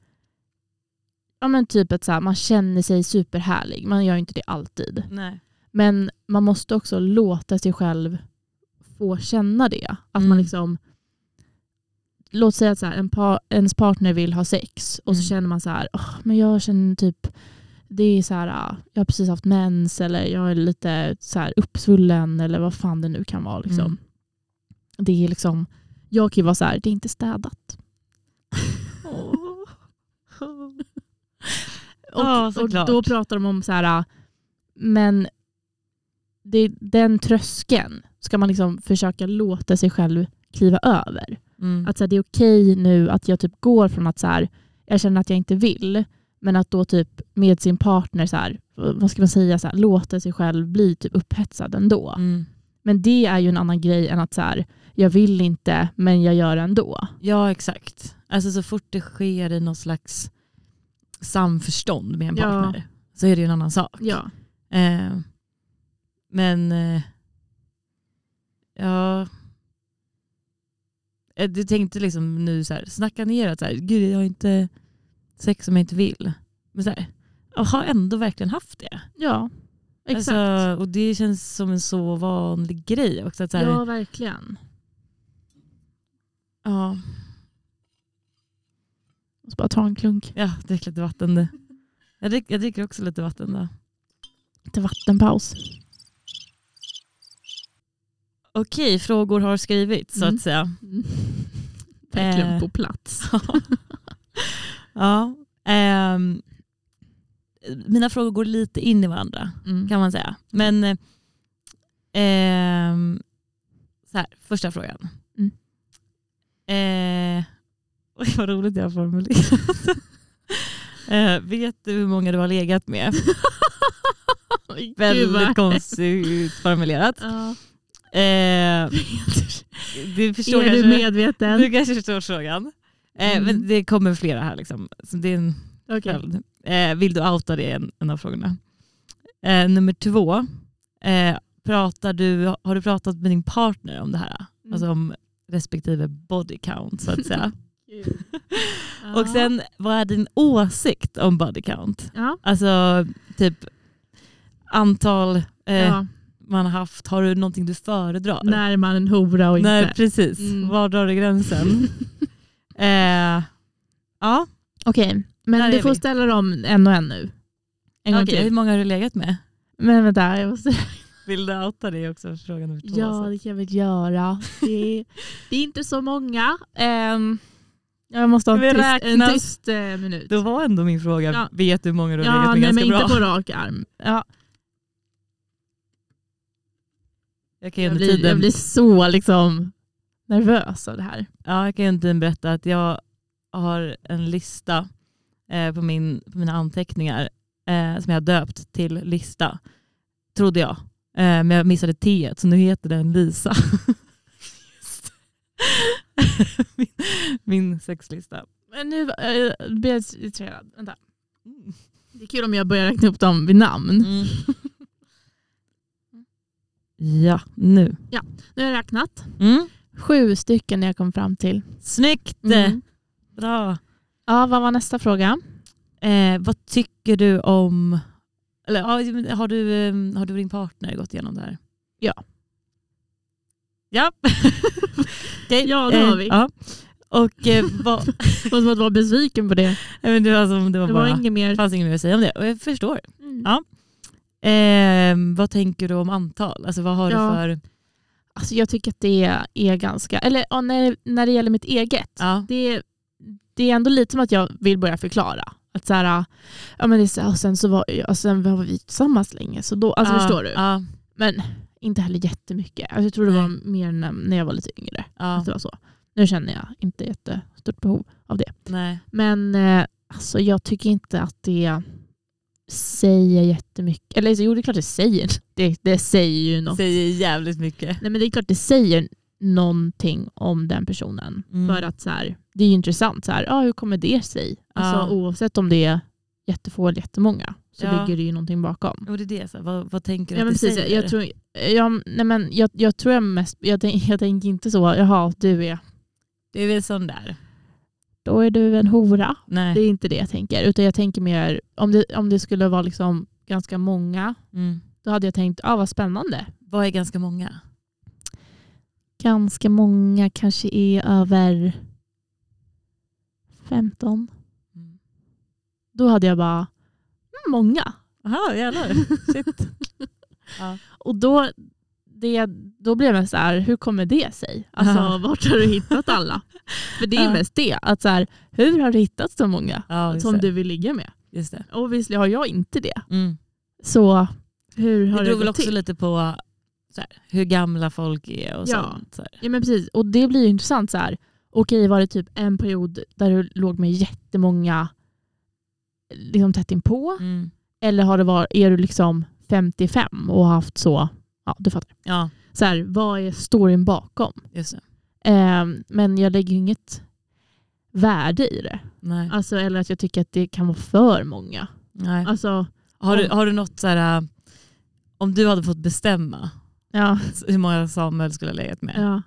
A: ja men typ att så här, man känner sig superhärlig. Man gör ju inte det alltid.
B: Nej.
A: Men man måste också låta sig själv få känna det. Att man
B: Mm.
A: liksom, låt säga att så här, en par, ens partner vill ha sex och så
B: Mm.
A: känner man så här, "Åh, men jag känner typ, det är så här, ah, jag har precis haft mens eller jag är lite så här uppsvullen eller vad fan det nu kan vara. Liksom.
B: Mm.
A: Det är liksom, jag kan ju vara så här, det är inte städat. och,
B: Ja,
A: och
B: såklart.
A: då pratar de om så här, ah, men det, den tröskeln ska man liksom försöka låta sig själv kliva över.
B: Mm.
A: Att så här, det är okej nu att jag typ går från att så här, jag känner att jag inte vill, men att då typ med sin partner så här, vad ska man säga, så här, låta sig själv bli typ upphetsad ändå.
B: Mm.
A: Men det är ju en annan grej än att så här, jag vill inte men jag gör det ändå.
B: Ja exakt. Alltså så fort det sker i någon slags samförstånd med en
A: Ja.
B: partner så är det ju en annan sak.
A: Ja.
B: Eh, men eh, ja, du tänkte liksom nu så här, snacka ner att så här, gud jag har inte sex som jag inte vill. Men så här, jag har ändå verkligen haft det.
A: Ja, exakt.
B: Alltså, och det känns som en så vanlig grej också. Att så här,
A: ja, verkligen.
B: ja,
A: Måste bara ta en klunk.
B: ja, drick lite vatten du. Jag, drick, jag dricker också lite vatten då.
A: Lite vattenpaus.
B: Okej, frågor har skrivits så att säga.
A: Mm. Verkligen
B: Eh.
A: på plats.
B: ja. ehm, mina frågor går lite in i varandra
A: Mm.
B: kan man säga. Men eh, så här, första frågan.
A: Mm.
B: Eh, oj vad roligt jag har formulerat. eh, vet du hur många du har legat med? Väldigt konstigt formulerat.
A: Ja.
B: Eh, du förstår
A: Är du
B: kanske,
A: medveten?
B: du kanske förstår frågan. Eh,
A: Mm.
B: Men det kommer flera här. Liksom. Så det är en följd. Eh, vill du outa det? En, en av frågorna. Eh, nummer två. Eh, pratar du, har du pratat med din partner om det här?
A: Mm.
B: Alltså om respektive body count så att säga. Och sen, vad är din åsikt om body count?
A: Ja.
B: Alltså typ antal eh,
A: Ja.
B: Man har haft. Har du någonting du föredrar?
A: När man är en hora och inte.
B: Nej precis.
A: Mm.
B: Var drar du gränsen? eh, ja,
A: Okej, men
B: Där
A: du får
B: vi.
A: ställa dem en och en nu. En
B: Okej, hur
A: till.
B: många har du legat med?
A: Men vänta, jag måste...
B: Vill du outa det också? Fråga nummer två.
A: Ja, det kan jag väl göra. Det är, det är inte så många. Ehm, jag måste ha en tyst, en tyst eh, minut.
B: Då var ändå min fråga,
A: Ja.
B: vet du hur många du har
A: ja,
B: legat med
A: nej, men
B: ganska
A: inte
B: bra?
A: på rak arm. Ja,
B: Jag kan
A: jag, blir,
B: tiden,
A: jag blir så liksom nervös av det här.
B: ja, jag kan ju tiden berätta att jag har en lista eh, på, min, på mina anteckningar eh, som jag har döpt till lista, trodde jag. Eh, men jag missade T så nu heter den Lisa. min, min sexlista.
A: Men nu äh, blir jag irriterad. Vänta. Det är kul om jag börjar räkna upp dem vid namn.
B: Mm. Ja, nu.
A: Nu har jag räknat.
B: Mm.
A: Sju stycken jag kom fram till.
B: Snyggt!
A: Mm.
B: Bra.
A: Ja, vad var nästa fråga?
B: Eh, vad tycker du om... Eller, ja, har, du, eh, har du och din partner gått igenom det här?
A: Ja.
B: Ja. Okej,
A: Ja, det har vi.
B: Ja. Och eh.
A: Och som att vara besviken på det.
B: Nej, men det var, som, det var
A: Det
B: bara...
A: var inget mer.
B: Fanns inget mer att säga om det. Och jag förstår.
A: Mm.
B: Ja. Eh, vad tänker du om antal? Alltså, vad har
A: Ja.
B: du för...
A: Alltså, jag tycker att det är ganska... Eller ja, när, när det gäller mitt eget.
B: Ja.
A: Det, det är ändå lite som att jag vill börja förklara. Att så här, ja, men det är så här, och sen så var, och sen var vi tillsammans länge. Så då, alltså. Förstår du?
B: Ja.
A: Men inte heller jättemycket. Alltså, jag tror det
B: Nej.
A: var mer när, när jag var lite yngre. Att det var så. Nu känner jag inte jättestort behov av det.
B: Nej.
A: Men eh, alltså, jag tycker inte att det säger jättemycket. Eller jo, det är klart det säger. Det, det säger ju något.
B: Säger jävligt mycket.
A: Nej, men det är klart det säger någonting om den personen.
B: Mm.
A: För att så här, det är ju intressant. Så här, ja, hur kommer det sig? Alltså,
B: Ja.
A: Oavsett om det är jättefå eller jättemånga så
B: Ja.
A: ligger det ju någonting bakom.
B: Och det är det, så här, vad, vad tänker du
A: Ja,
B: att
A: men
B: det
A: precis,
B: säger?
A: jag, tror, jag, nej, men jag, jag tror jag mest, jag, tänk, jag tänker inte så, jaha du är,
B: Det är väl sån där.
A: Då är du en hora.
B: Nej.
A: Det är inte det jag tänker. Utan jag tänker mer, om det, om det skulle vara liksom ganska många,
B: Mm.
A: då hade jag tänkt, ah, vad spännande.
B: Vad är ganska många?
A: Ganska många kanske är över 15.
B: Mm.
A: Då hade jag bara, mm, många.
B: Jaha, jävlar. Shit. ja.
A: Och då, det, då blir jag så här, hur kommer det sig? Alltså vart har du hittat alla? För det är
B: Ja.
A: mest det, att så här, hur har du hittat så många
B: Ja,
A: som
B: det.
A: du vill ligga med?
B: Just det.
A: Obviously har jag inte det.
B: Mm.
A: Så hur har
B: Det
A: det,
B: beror väl
A: gått
B: också
A: till?
B: lite på så här, hur gamla folk är och
A: Ja.
B: sånt. Så.
A: Ja men precis, och det blir ju intressant så här. Okej, var det typ en period där du låg med jättemånga liksom tätt inpå?
B: Mm.
A: Eller har det varit, är du liksom 55 och har haft så, ja du fattar.
B: Ja,
A: Så här, vad är storyn bakom?
B: just det.
A: Ehm, men jag lägger inget värde i det.
B: Nej.
A: Alltså, eller att jag tycker att det kan vara för många.
B: Nej.
A: Alltså,
B: Har, du,
A: om-
B: har du något så här, äh, om du hade fått bestämma
A: ja,
B: hur många Samuel skulle ha legat med?
A: ja.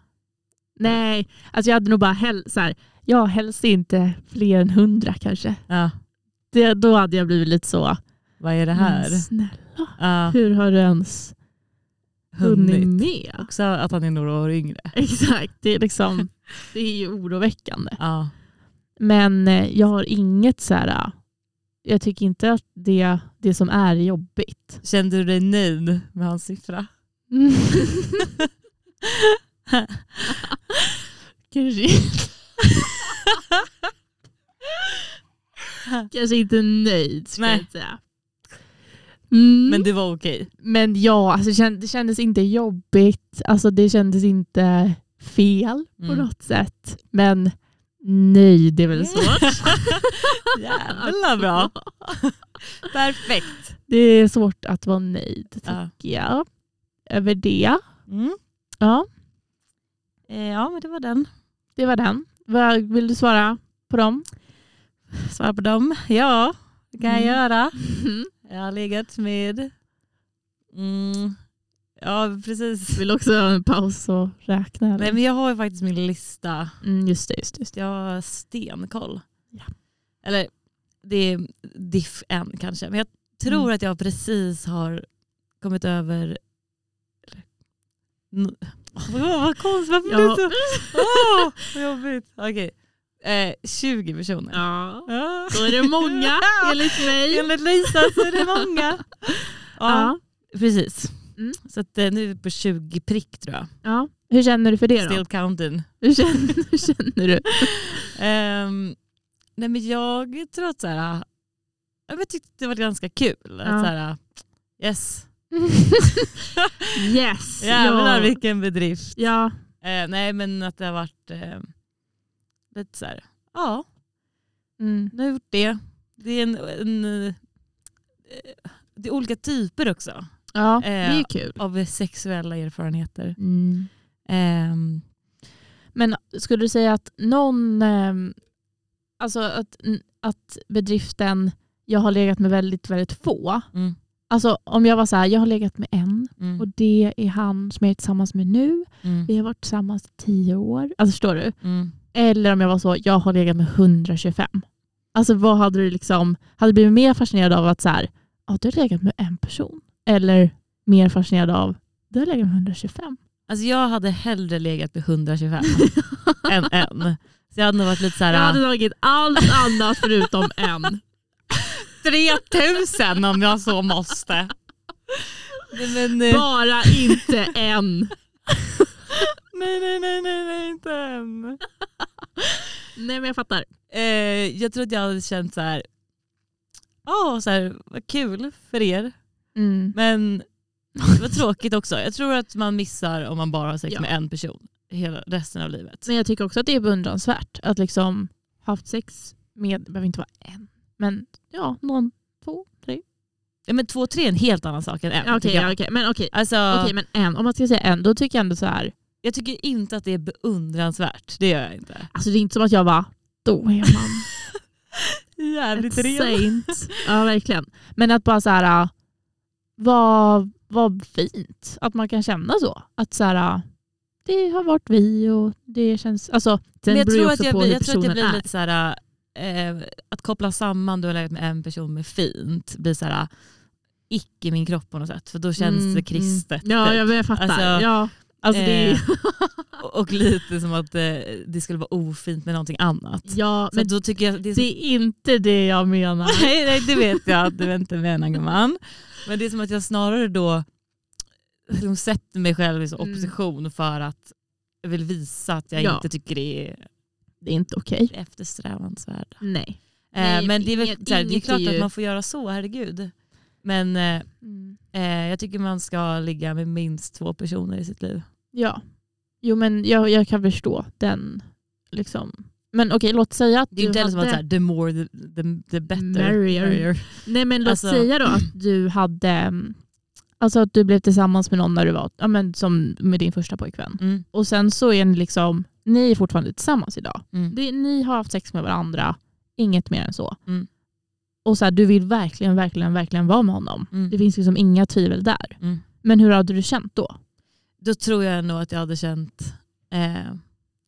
A: Nej, alltså jag hade nog bara hell, så här, ja, helst inte fler än hundra kanske.
B: Ja.
A: Det, då hade jag blivit lite så,
B: Vad är det här?
A: men snälla,
B: Ja,
A: hur har du ens hunnit med?
B: Också att han är några år yngre.
A: Exakt, det är, liksom, det är ju oroväckande.
B: Ja.
A: Men eh, jag har inget så här, jag tycker inte att det, det som är jobbigt.
B: Kände du dig nöjd med hans siffra?
A: Kanske inte. Kanske inte nöjd ska
B: Nej.
A: jag säga. Mm.
B: Men det var okej.
A: Men ja, alltså, det känd- det kändes inte jobbigt. Alltså, det kändes inte fel på
B: Mm.
A: något sätt. Men nöjd är väl svårt.
B: Jävla bra. Perfekt.
A: Det är svårt att vara nöjd tycker
B: Ja.
A: jag. Över det.
B: Mm.
A: Ja,
B: Eh, Ja, men det var den.
A: det var den. Vill du svara på dem?
B: Svara på dem. Ja, det kan jag
A: Mm.
B: göra. Jag har legat med... Mm. Ja, precis.
A: Vill också ha en paus och räkna? Eller?
B: Nej, men jag har ju faktiskt min lista.
A: Mm, just det. Just det, just det.
B: Jag har stenkoll.
A: Ja.
B: Eller det är diff än kanske. Men jag tror
A: Mm.
B: att jag precis har kommit över... eller- Åh, vad, konstigt, varför
A: Ja.
B: det så... Åh, vad jobbigt. Okej. Eh, 20 personer.
A: Ja,
B: Ja.
A: då är det många enligt mig.
B: Enligt Lisa så är det många. Ja,
A: Ja.
B: precis.
A: Mm.
B: Så att, eh, nu är vi på 20 prick tror jag.
A: Ja. Hur känner du för det då?
B: Still counting.
A: Hur känner, hur känner du?
B: Ehm, nej men jag tror att så här, jag tyckte det var ganska kul. Att
A: Ja.
B: så här, yes,
A: yes!
B: jävlar
A: ja.
B: vilken bedrift.
A: ja.
B: Eh, nej men att det har varit eh, lite så här, ja
A: Mm.
B: nu har jag gjort det. Det är, en, en, eh, det är olika typer också
A: ja, det är
B: Eh,
A: kul.
B: av sexuella erfarenheter.
A: Mm.
B: Ehm,
A: Men skulle du säga att någon, ehm, alltså att, att bedriften, jag har legat med väldigt, väldigt få.
B: mm,
A: Alltså om jag var så här, jag har legat med en
B: mm,
A: och det är han som jag är tillsammans med nu.
B: mm,
A: Vi har varit tillsammans i tio år. Alltså förstår du? Eller om jag var så, jag har legat med 125. Alltså vad hade du liksom, hade du blivit mer fascinerad av att så här, ja, du har legat med en person? Eller mer fascinerad av, du har legat med 125?
B: Alltså jag hade hellre legat med 125 än en. Så jag hade nog varit lite så här,
A: Jag hade tagit allt annat förutom en.
B: 3000 om jag så måste. Nej, men, eh,
A: Bara inte en.
B: Nej, nej, nej, nej, nej, inte än.
A: Nej men jag fattar.
B: Eh, jag tror att jag hade känt så här, ja, så här, vad kul för er.
A: Mm.
B: Men det var tråkigt också. Jag tror att man missar om man bara har sex
A: Ja.
B: med en person hela resten av livet.
A: Men jag tycker också att det är beundransvärt att liksom haft sex med, det behöver inte vara en, men ja, någon, två, tre.
B: Ja, men två, tre är en helt annan sak än en.
A: Okej,
B: jag.
A: ja, okej, men okej.
B: Alltså,
A: Okej, men en, om man ska säga en, då tycker jag ändå så här,
B: Jag tycker inte att det är beundransvärt. Det gör jag inte.
A: alltså det är inte som att jag bara, då är man
B: Jävligt ren.
A: saint. Ja, verkligen. Men att bara så här, äh, vad, vad fint att man kan känna så. Att så här, äh, det har varit vi och det känns, alltså sen
B: Men jag
A: beror ju
B: tror,
A: också
B: att jag,
A: på hur
B: jag tror att jag blir
A: är.
B: lite så här, eh, att koppla samman du har legat med en person med fint blir så här, icke min kropp på något sätt. För då känns
A: Mm,
B: det kristet.
A: Mm. Ja,
B: typ.
A: jag, jag fattar.
B: Alltså,
A: ja, alltså är,
B: eh, och, lite som att eh, det skulle vara ofint med någonting annat.
A: ja,
B: Så
A: men
B: då tycker jag det är så,
A: det är inte det jag menar.
B: nej, nej, det vet jag att du inte menar gumman. Men det är som att jag snarare då liksom sätter mig själv i så
A: Mm.
B: opposition för att jag vill visa att jag
A: Ja.
B: inte tycker det är
A: Det är inte okej.
B: eftersträvansvärda.
A: Nej.
B: Eh,
A: Nej,
B: men det är, väl,
A: inget-
B: så här, det är klart att man får göra så, herregud. Men eh,
A: Mm.
B: eh, jag tycker man ska ligga med minst två personer i sitt liv.
A: Ja. Jo men jag, jag kan förstå den. Liksom. Men okej, låt säga att
B: Det är ju
A: du
B: inte heller som att
A: hade...
B: så här, the more the, the, the better.
A: Merrier. Nej men låt
B: Alltså-
A: säga då att du hade mm, Alltså att du blev tillsammans med någon när du var, ja men som med din första pojkvän.
B: Mm,
A: Och sen så är ni liksom, ni är fortfarande tillsammans idag.
B: mm,
A: Det, ni har haft sex med varandra, inget mer än så.
B: Mm.
A: Och så här, du vill verkligen, verkligen, verkligen vara med honom.
B: mm.
A: Det finns liksom inga tvivel där.
B: Mm.
A: Men hur hade du känt då?
B: Då tror jag nog att jag hade känt, eh,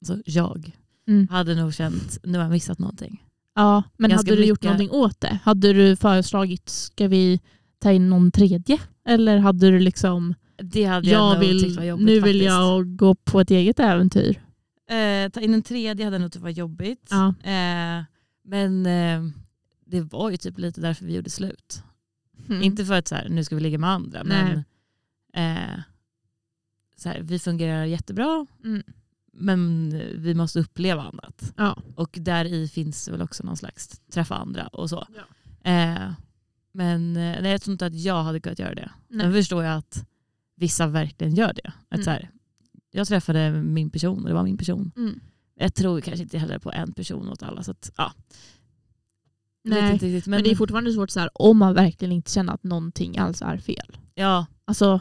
B: alltså jag
A: Mm.
B: hade nog känt, nu har jag missat någonting.
A: Ja, men
B: Ganska
A: hade du gjort
B: mycket.
A: någonting åt det? Hade du föreslagit, ska vi ta in någon tredje? Eller hade du liksom,
B: Det hade jag,
A: jag
B: nog tyckt
A: vill,
B: var jobbigt
A: nu vill
B: faktiskt.
A: jag gå på ett eget äventyr?
B: Eh, ta in en tredje hade nog tyckt var jobbigt.
A: Ja.
B: Eh, men eh, det var ju typ lite därför vi gjorde slut.
A: Mm.
B: Inte för att så här, nu ska vi ligga med andra,
A: Nej.
B: men eh, så här, vi fungerar jättebra
A: Mm.
B: men vi måste uppleva annat.
A: Ja.
B: Och där i finns väl också någon slags träffa andra och så.
A: Ja.
B: Eh, men eh, nej, jag tror inte att jag hade kunnat göra det.
A: Nej.
B: Sen förstår jag att vissa verkligen gör det. Att
A: Mm.
B: så här, jag träffade min person och det var min person.
A: Mm.
B: Jag tror kanske inte heller på en person åt alla. Så att, ja.
A: Nej,
B: riktigt,
A: men, det är fortfarande svårt så här, om man verkligen inte känner att någonting alls är fel.
B: ja,
A: Alltså,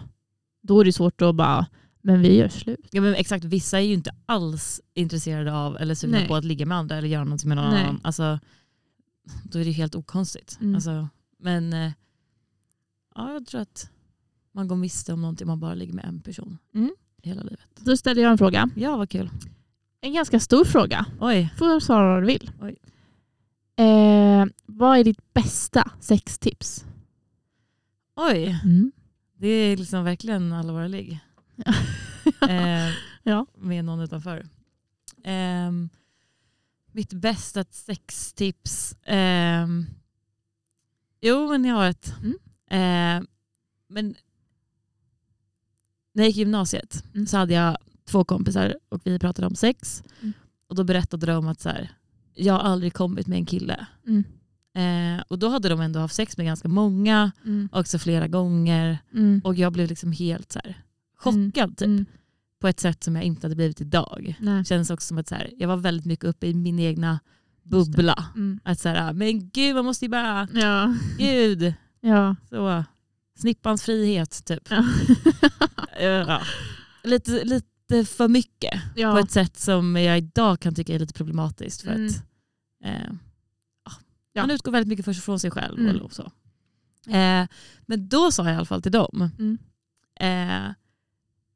A: då är det svårt att bara, men vi gör slut.
B: ja, men exakt. Vissa är ju inte alls intresserade av eller sugna på att ligga med andra eller göra någonting med någon
A: Nej.
B: annan. Alltså, då är det ju helt okonstigt.
A: Mm.
B: Alltså, men eh, ja, jag tror att man går miste om någonting om man bara ligger med en person
A: Mm.
B: hela livet.
A: Då ställer jag en fråga.
B: Ja, vad kul.
A: En ganska stor fråga.
B: Oj.
A: Får svara vad du vill.
B: Oj.
A: Eh, vad är ditt bästa sextips?
B: Oj,
A: Mm.
B: det är liksom verkligen allvarlig. Eh,
A: Ja.
B: med någon utanför. Ehm, mitt bästa sextips. ehm, jo, men jag har ett.
A: Mm.
B: Ehm, men när jag gick i gymnasiet
A: Mm.
B: så hade jag två kompisar och vi pratade om sex.
A: Mm.
B: Och då berättade de att så här, jag har aldrig kommit med en kille.
A: Mm.
B: Eh, och då hade de ändå haft sex med ganska många,
A: Mm.
B: också flera gånger.
A: Mm.
B: Och jag blev liksom helt så här, chockad typ,
A: Mm.
B: på ett sätt som jag inte hade blivit idag.
A: Nej.
B: Känns också som att så här, jag var väldigt mycket uppe i min egna bubbla.
A: Mm.
B: Att så här, men gud man måste ju bara,
A: Ja.
B: gud,
A: Ja.
B: så, snippans frihet typ.
A: Ja.
B: ja. lite, lite för mycket på
A: ja.
B: ett sätt som jag idag kan tycka är lite problematiskt. För
A: Mm.
B: att eh. Man utgår väldigt mycket först från sig själv.
A: Mm.
B: Och så. Eh, men då sa jag i alla fall till dem,
A: Mm.
B: eh,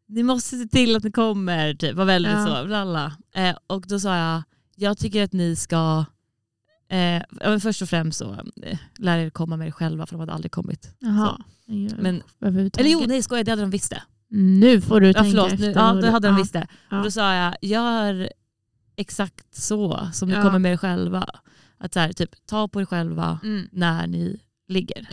B: ni måste se till att ni kommer, typ, var väldigt
A: Ja.
B: så. Blalla. Eh, och då sa jag, jag tycker att ni ska eh, först och främst så, eh, lära er komma med er själva för de hade aldrig kommit.
A: Jaha.
B: Men, eller jo, nej skojar, det hade de visst det.
A: Nu får du
B: Ja,
A: tänka
B: förlåt,
A: efter.
B: nu, ja, det hade de
A: ja.
B: visst det.
A: Ja.
B: Och då sa jag, gör exakt så som ni
A: Ja.
B: kommer med er själva. Att så här, typ, ta på er själva
A: Mm.
B: när ni ligger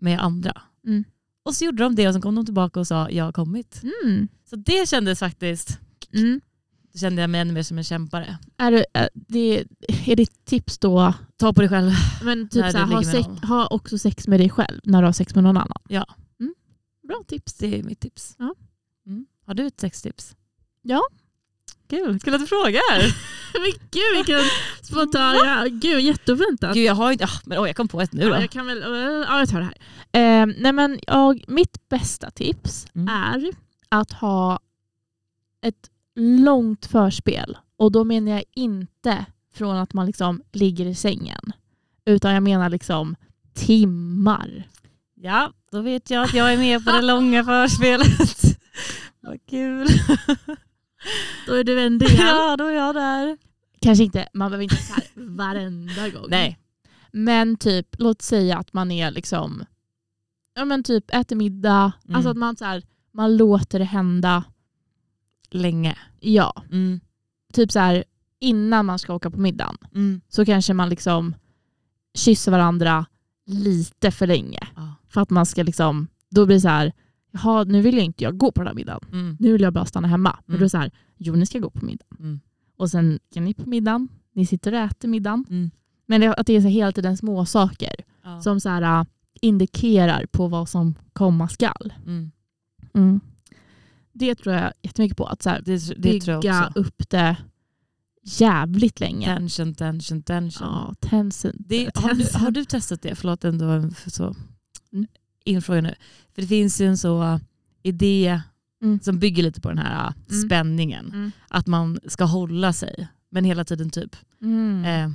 B: med andra.
A: Mm.
B: Och så gjorde de det och så kom de tillbaka och sa jag har kommit.
A: Mm.
B: Så det kändes faktiskt,
A: Mm.
B: då kände jag mig ännu mer som en kämpare.
A: Är, är, det, är ditt tips då,
B: Ta på dig själv.
A: men typ
B: När
A: så
B: du
A: här, ha, sex, ha också sex med dig själv när du har sex med någon annan?
B: Ja.
A: Mm. Bra tips.
B: Det är mitt tips.
A: Ja.
B: Mm. Har du ett sextips?
A: Ja.
B: Kul, kul att du frågar.
A: men gud vilken spontan, ja, gud jätteoväntat.
B: Gud, jag har inte, ah, men oj, jag kom på ett nu då.
A: Ja, jag kan väl, ja, jag tar det här. Eh, nej men jag, mitt bästa tips
B: Mm.
A: är att ha ett långt förspel. Och då menar jag inte från att man liksom ligger i sängen. Utan jag menar liksom timmar.
B: Ja, då vet jag att jag är med på det långa förspelet. Vad kul.
A: Då är du en del.
B: Ja, då är jag där.
A: Kanske inte, man behöver inte så här varenda gång.
B: Nej.
A: Men typ, låt säga att man är liksom, ja men typ äter middag.
B: Mm.
A: Alltså att man, så här, man låter det hända.
B: Länge.
A: Ja,
B: Mm.
A: typ så här innan man ska åka på middagen.
B: Mm.
A: så kanske man liksom kysser varandra lite för länge.
B: Ja.
A: För att man ska liksom, då blir det så här, jaha nu vill jag inte jag gå på den här middagen.
B: Mm.
A: Nu vill jag bara stanna hemma. Men
B: Mm.
A: då är det så här, jo ni ska gå på middagen.
B: Mm.
A: Och sen kan ni på middagen, ni sitter och äter middagen.
B: Mm.
A: Men det, att det är så hela tiden små saker
B: Ja.
A: som så här, äh, indikerar på vad som komma skall.
B: Mm.
A: Mm. Det tror jag jättemycket på. Att så här,
B: Det, det
A: bygga
B: tror jag också.
A: upp det jävligt länge.
B: Tension, tension, tension.
A: Ja, tension.
B: Det, har, du, har du testat det? Förlåt, ändå så
A: Mm.
B: Infråga nu. För det finns ju en så idé
A: Mm.
B: som bygger lite på den här uh,
A: Mm.
B: spänningen.
A: Mm.
B: Att man ska hålla sig, men hela tiden typ
A: Mm.
B: eh,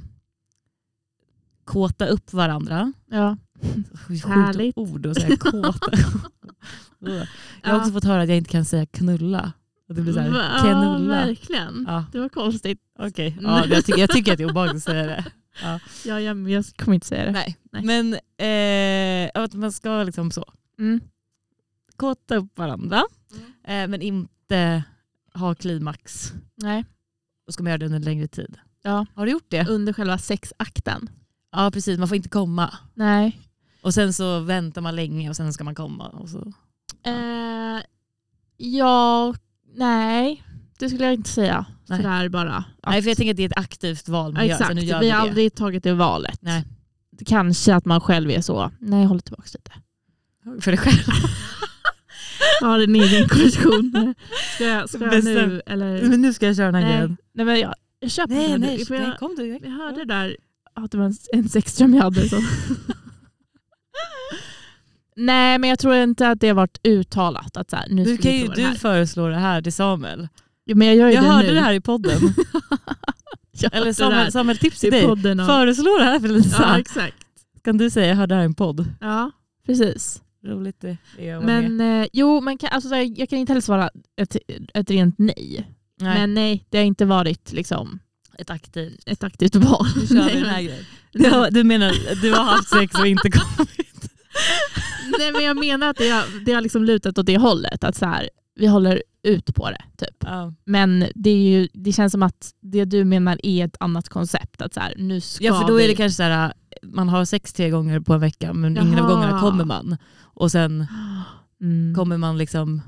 B: kåta upp varandra.
A: Ja.
B: Sjukt
A: Härligt.
B: ord att säga kåta. jag har också fått höra att jag inte kan säga knulla. Och det blir så här,
A: ja, verkligen.
B: Ja,
A: Det var konstigt.
B: okej. Ja, jag, tycker, jag tycker att det är obehagligt att säga det.
A: Ja, jag, jag kommer inte säga det.
B: Nej.
A: Nej.
B: Men eh, att man ska liksom så
A: Mm.
B: kåta upp varandra eh, men inte ha klimax.
A: Nej.
B: Och ska man göra det under en längre tid.
A: Ja.
B: Har du gjort det?
A: Under själva sexakten.
B: Ja precis, man får inte komma.
A: Nej.
B: Och sen så väntar man länge och sen ska man komma. Och så.
A: Eh, jag Nej, det skulle jag inte säga.
B: Nej.
A: Sådär bara.
B: Nej,
A: att-
B: för jag tänker att det är ett aktivt val man
A: Ja,
B: gör.
A: Exakt,
B: nu gör
A: vi
B: vi
A: har aldrig tagit det valet.
B: Nej.
A: Kanske att man själv är så, nej jag håller tillbaka lite.
B: För dig själv.
A: Jag har en egen konversation. Ska jag, ska jag nu eller?
B: Men nu ska jag köra den här
A: Nej,
B: grejen.
A: nej men jag, jag köper
B: Nej,
A: det.
B: nej, nej,
A: jag,
B: kom du.
A: jag hörde där att det var en, en sexdröm jag hade. Så. nej men jag tror inte att det har varit uttalat att så här, nu
B: Du kan ju du föreslå det här till Samuel.
A: Men jag gör
B: Jag
A: det
B: hörde
A: nu.
B: det här i podden. Eller Samuel, Samuel tips till dig.
A: av-
B: Föreslå det här för Lisa.
A: Ja exakt.
B: Kan du säga jag hörde det här i en podd?
A: Ja precis.
B: Roligt det är.
A: Men eh, jo, men kan, alltså, jag kan inte heller svara ett, ett rent nej.
B: Nej,
A: Men nej, det har inte varit liksom,
B: ett aktivt.
A: ett aktivt val.
B: Nu kör
A: nej,
B: vi den här grejen. Du, du menar du har haft sex och inte kommit?
A: nej men jag menar att det har, det har liksom lutat åt det hållet. Att så här, vi håller ut på det. Typ.
B: Ja.
A: Men det, är ju, det känns som att det du menar är ett annat koncept. Att så här, nu ska
B: ja för då är
A: vi...
B: det kanske så här, man har sex tre gånger på en vecka men ingen av
A: Jaha.
B: gångerna kommer man. Och sen
A: Mm.
B: kommer man liksom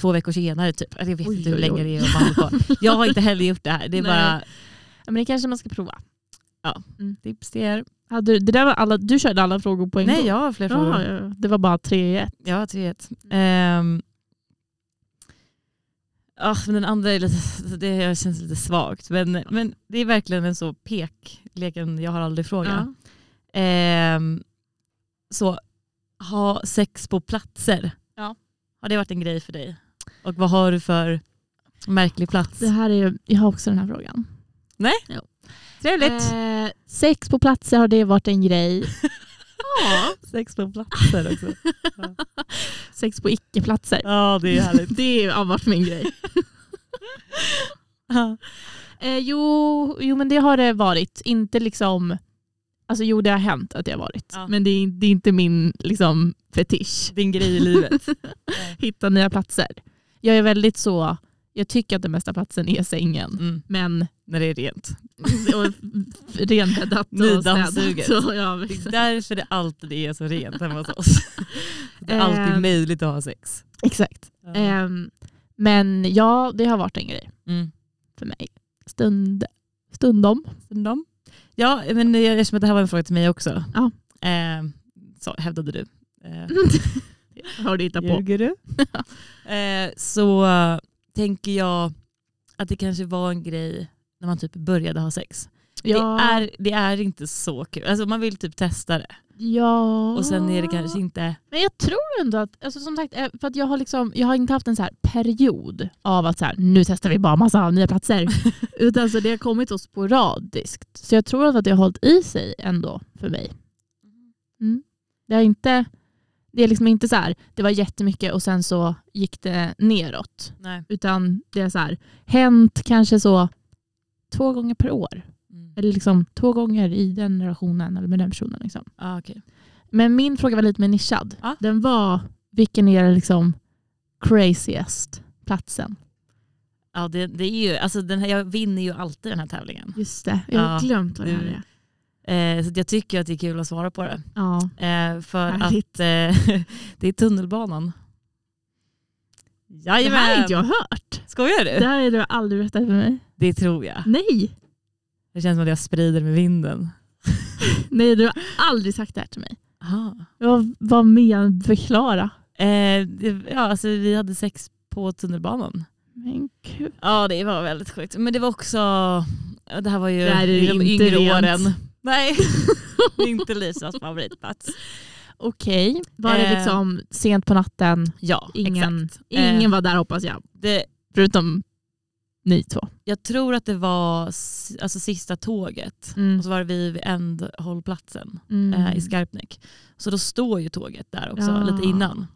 B: två veckor senare typ. Jag vet
A: Oj,
B: inte hur
A: oj,
B: länge
A: oj.
B: det är. man på. Jag har inte heller gjort det här. Det är
A: Nej.
B: bara
A: Ja, men det kanske man ska prova.
B: tips till er.
A: Hade, du- det där var alla, du körde alla frågor på en
B: Nej
A: gång?
B: jag har fler frågor.
A: Jaha, ja, det var bara tre i ett.
B: Ja, tre ett. Um, ah, men den andra är lite, det känns lite svagt. Men, men det är verkligen en så pek, leken jag har aldrig fråga. Ehm, så ha sex på platser.
A: Ja.
B: Har det varit en grej för dig? Och vad har du för märklig plats?
A: Det här är, jag har också den här frågan.
B: Trevligt.
A: Eh, sex på platser har det varit en grej. ja.
B: Sex på platser också.
A: Sex på icke-platser.
B: Ja, det är härligt.
A: Det har varit min grej. Eh, jo, jo, men det har det varit. Inte liksom... Alltså jo, det har hänt att det har varit.
B: Ja.
A: Men det är, det är inte min liksom, fetisch.
B: Din grej i livet.
A: Hitta nya platser. Jag är väldigt så... Jag tycker att den bästa platsen är sängen.
B: Mm,
A: Men
B: när det är rent.
A: och renbäddat och städat. Så, ja,
B: Det är därför det alltid är så rent hemma hos oss. Det är alltid
A: Ehm.
B: möjligt att ha sex.
A: exakt. Ehm, men ja, det har varit en grej
B: Mm.
A: för mig. Stund, stundom.
B: Stundom. Ja, men eftersom det här var en fråga till mig också.
A: Ja.
B: Eh, så hävdade du. Eh,
A: har du hittat på.
B: ljuger du? eh, så tänker jag att det kanske var en grej när man typ började ha sex.
A: Ja,
B: Det, är, det är inte så kul. Alltså man vill typ testa det.
A: ja.
B: Och sen är det kanske inte...
A: Men jag tror ändå att, alltså som sagt, eh, för att jag har, liksom, jag har inte haft en så här period av att så här, nu testar vi bara massa nya platser. Utan så det har kommit så sporadiskt. Så jag tror att det har hållit i sig ändå för mig. Mm. Det, har inte, det är liksom inte så här, det var jättemycket och sen så gick det neråt.
B: Nej.
A: Utan det har så här, hänt kanske så två gånger per år.
B: Mm.
A: Eller liksom två gånger i den relationen eller med den personen. Liksom.
B: Ah, okay.
A: Men min fråga var lite mer nischad.
B: Ja.
A: Den var, vilken är liksom craziest platsen?
B: Ja, det, det är ju, alltså den här, jag vinner ju alltid den här tävlingen.
A: Just det, jag har
B: Ja,
A: glömt vad det här är.
B: Eh, så jag tycker att det är kul att svara på det.
A: Ja.
B: Eh, för
A: Härligt.
B: att eh, det är tunnelbanan.
A: Det här har
B: Jajamän!
A: inte jag hört.
B: Skojar du?
A: Det här har du aldrig berättat för mig.
B: Det tror jag.
A: Nej,
B: Det känns som att jag sprider med vinden.
A: Nej du har aldrig sagt det här till mig.
B: Aha.
A: Vad, vad med förklara?
B: Eh, det, ja, alltså, vi hade sex på tunnelbanan.
A: Men gud.
B: Ja det var väldigt sjukt. Men det var också, det här var ju
A: Det här är
B: i de yngre
A: rent.
B: åren. Nej, inte Lisas favoritplats.
A: Okej, var det
B: Eh.
A: liksom sent på natten?
B: Ja,
A: Ingen,
B: exakt. Eh,
A: ingen var där hoppas jag.
B: det,
A: Förutom ni två.
B: jag tror att det var s- alltså, sista tåget.
A: Mm.
B: Och så var vi vid ändhållplatsen
A: Mm.
B: eh, i Skarpnäck. Så då står ju tåget där också,
A: Ja.
B: lite innan.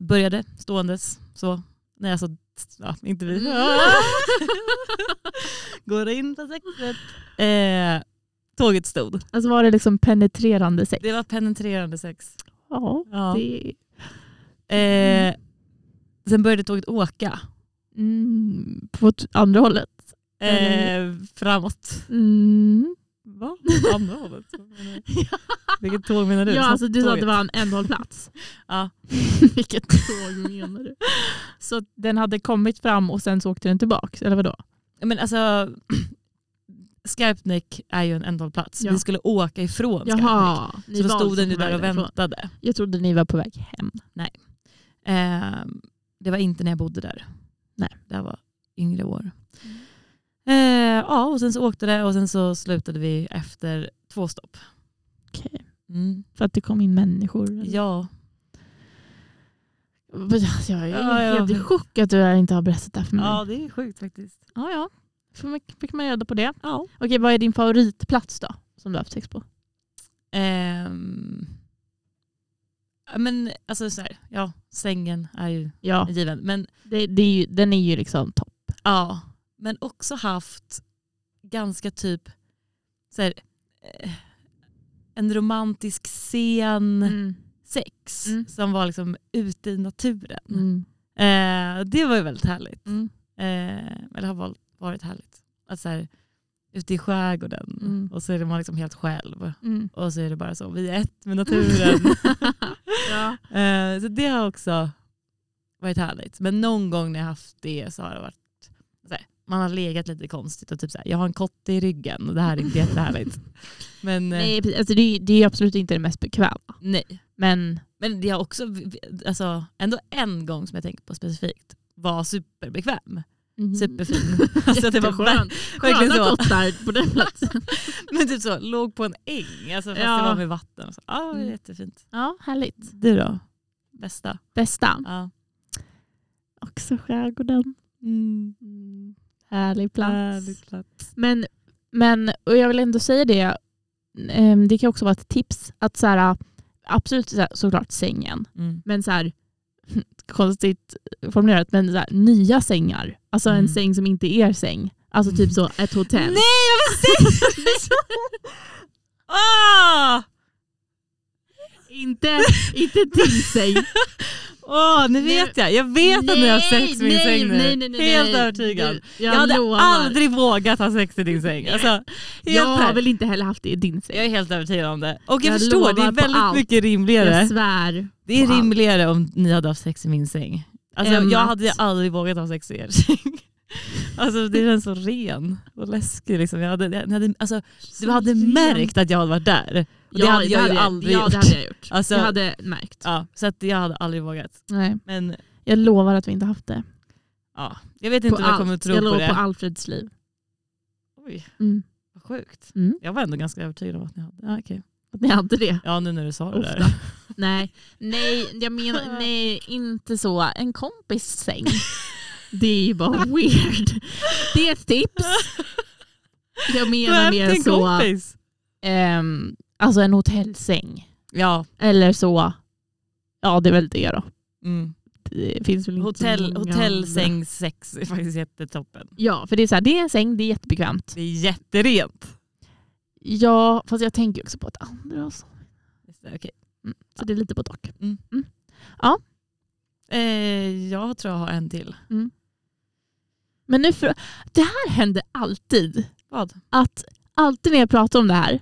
B: Började ståendes så. Nej alltså, ja, inte vi. Går in på sexet. Eh, tåget stod.
A: Alltså var det liksom penetrerande sex?
B: Det var penetrerande sex.
A: Ja,
B: Ja.
A: det
B: Eh, sen började tåget åka.
A: mm, på andra hållet.
B: Eh, framåt.
A: Mm.
B: Va? Andra hållet? Vilket tåg menar du?
A: Ja, alltså du sa att det var en ändhållplats.
B: Ja.
A: Vilket tåg menar du? Så den hade kommit fram och sen så åkte den tillbaka, eller vadå?
B: Men alltså, Skarpnäck är ju en ändhållplats.
A: Ja.
B: Vi skulle åka ifrån Skarpnäck.
A: Jaha,
B: Så då stod den ju där och väntade.
A: Jag trodde ni var på väg hem.
B: Eh, det var inte när jag bodde där.
A: Nej.
B: Det var yngre år. Eh, ja, och sen så åkte det och sen så slutade vi efter två stopp.
A: Okej.
B: Mm.
A: För att det kom in människor? eller?
B: Ja,
A: Jag är
B: Ja, ja.
A: helt i chock att du inte har berättat det här för mig.
B: ja, det är sjukt faktiskt.
A: ja. ja. Fick man reda på det?
B: Ja.
A: Okej, vad är din favoritplats då? Som du har haft sex på?
B: Ja, men alltså så här, ja, sängen är ju
A: Ja,
B: given. Men
A: det, det är ju, den är ju liksom topp.
B: Ja, men också haft ganska typ så här, eh, en romantisk scen
A: Mm.
B: sex
A: Mm.
B: som var liksom ute i naturen.
A: Mm.
B: Eh, det var ju väldigt härligt.
A: Mm.
B: Eh, eller har val- varit härligt. Att så här, ute i skärgården
A: Mm.
B: och så är man liksom helt själv.
A: Mm.
B: Och så är det bara så, vi är ett med naturen.
A: ja.
B: Eh, så det har också varit härligt. Men någon gång när jag haft det så har det varit här, man har legat lite konstigt och typ så här, jag har en kotte i ryggen och det här är inte jättehärligt. Men eh,
A: Nej, alltså det, är, det är absolut inte det mest bekväma.
B: nej.
A: Men
B: Men det har också, alltså, ändå en gång som jag tänker på specifikt var superbekväm. Superfin. Alltså det var
A: Sköna
B: så.
A: kottar på den platsen.
B: Men typ så, låg på en äng alltså fast
A: Ja.
B: det var med vatten. Så. Var
A: Mm.
B: jättefint.
A: Ja, härligt.
B: Du då? Bästa?
A: Bästa?
B: Ja.
A: Också skärgården.
B: Mm.
A: Mm. Härlig plats.
B: Härlig plats.
A: Men, men och jag vill ändå säga det, ehm, det kan också vara ett tips att så här, absolut såklart sängen,
B: Mm.
A: men så här, konstigt formulerat, men så här, nya sängar. Alltså en
B: Mm.
A: säng som inte är er säng. Alltså typ så ett hotell.
B: Nej, säger du så? Ah!
A: Inte, inte din säng.
B: Åh, nu
A: Nu-
B: vet jag. Jag vet att ni har sex i min
A: nej,
B: säng nu.
A: nej, nej, nej,
B: Helt
A: nej.
B: övertygad.
A: Du,
B: Jag,
A: jag
B: hade
A: lovar.
B: aldrig vågat ha sex i din säng. Alltså,
A: jag har väl inte heller haft det i din säng.
B: jag är helt övertygad om det. Och jag,
A: Jag
B: förstår, det är väldigt mycket rimligare.
A: Jag svär.
B: Det är rimligare om ni hade haft sex i min säng. Alltså, jag
A: att-
B: hade aldrig vågat ha sex i er säng. Alltså, det känns så ren och läskig. Liksom. Jag hade, jag hade, alltså, du hade märkt att jag hade varit där. Och det
A: Ja,
B: hade jag ju aldrig
A: ja,
B: gjort.
A: det hade jag gjort.
B: Alltså,
A: jag hade märkt.
B: ja, så att jag hade aldrig vågat.
A: Nej.
B: Men
A: Jag lovar att vi inte haft det.
B: ja, jag vet inte
A: på
B: om jag kommer att tro
A: jag
B: på
A: lovar
B: det.
A: på Alfreds liv.
B: Oj,
A: Mm.
B: vad sjukt.
A: Mm.
B: Jag var ändå ganska övertygad om att ni hade. Ja, okej.
A: Att ni hade det.
B: ja nu när du sa det
A: Ofta.
B: där.
A: nej, nej, jag menar nej, inte så. En kompis säng. Det är ju bara weird. Det är ett tips. Jag menar mer så,
B: kompis.
A: ehm, alltså en hotellsäng.
B: Ja.
A: Eller så, ja det är väl det då.
B: Mm.
A: Det finns väl inte
B: Hotell,
A: så många andra.
B: hotellsängssex är faktiskt jättetoppen.
A: Ja, för det är så här, det är en säng, det är jättebekvämt.
B: Det är jätterent.
A: Ja, fast jag tänker också på ett andra. och Så,
B: Just det, okej.
A: mm, så det är lite på dock.
B: Eh, jag tror jag har en till.
A: Men nu för, det här händer alltid.
B: Vad?
A: Att alltid när jag pratar om det här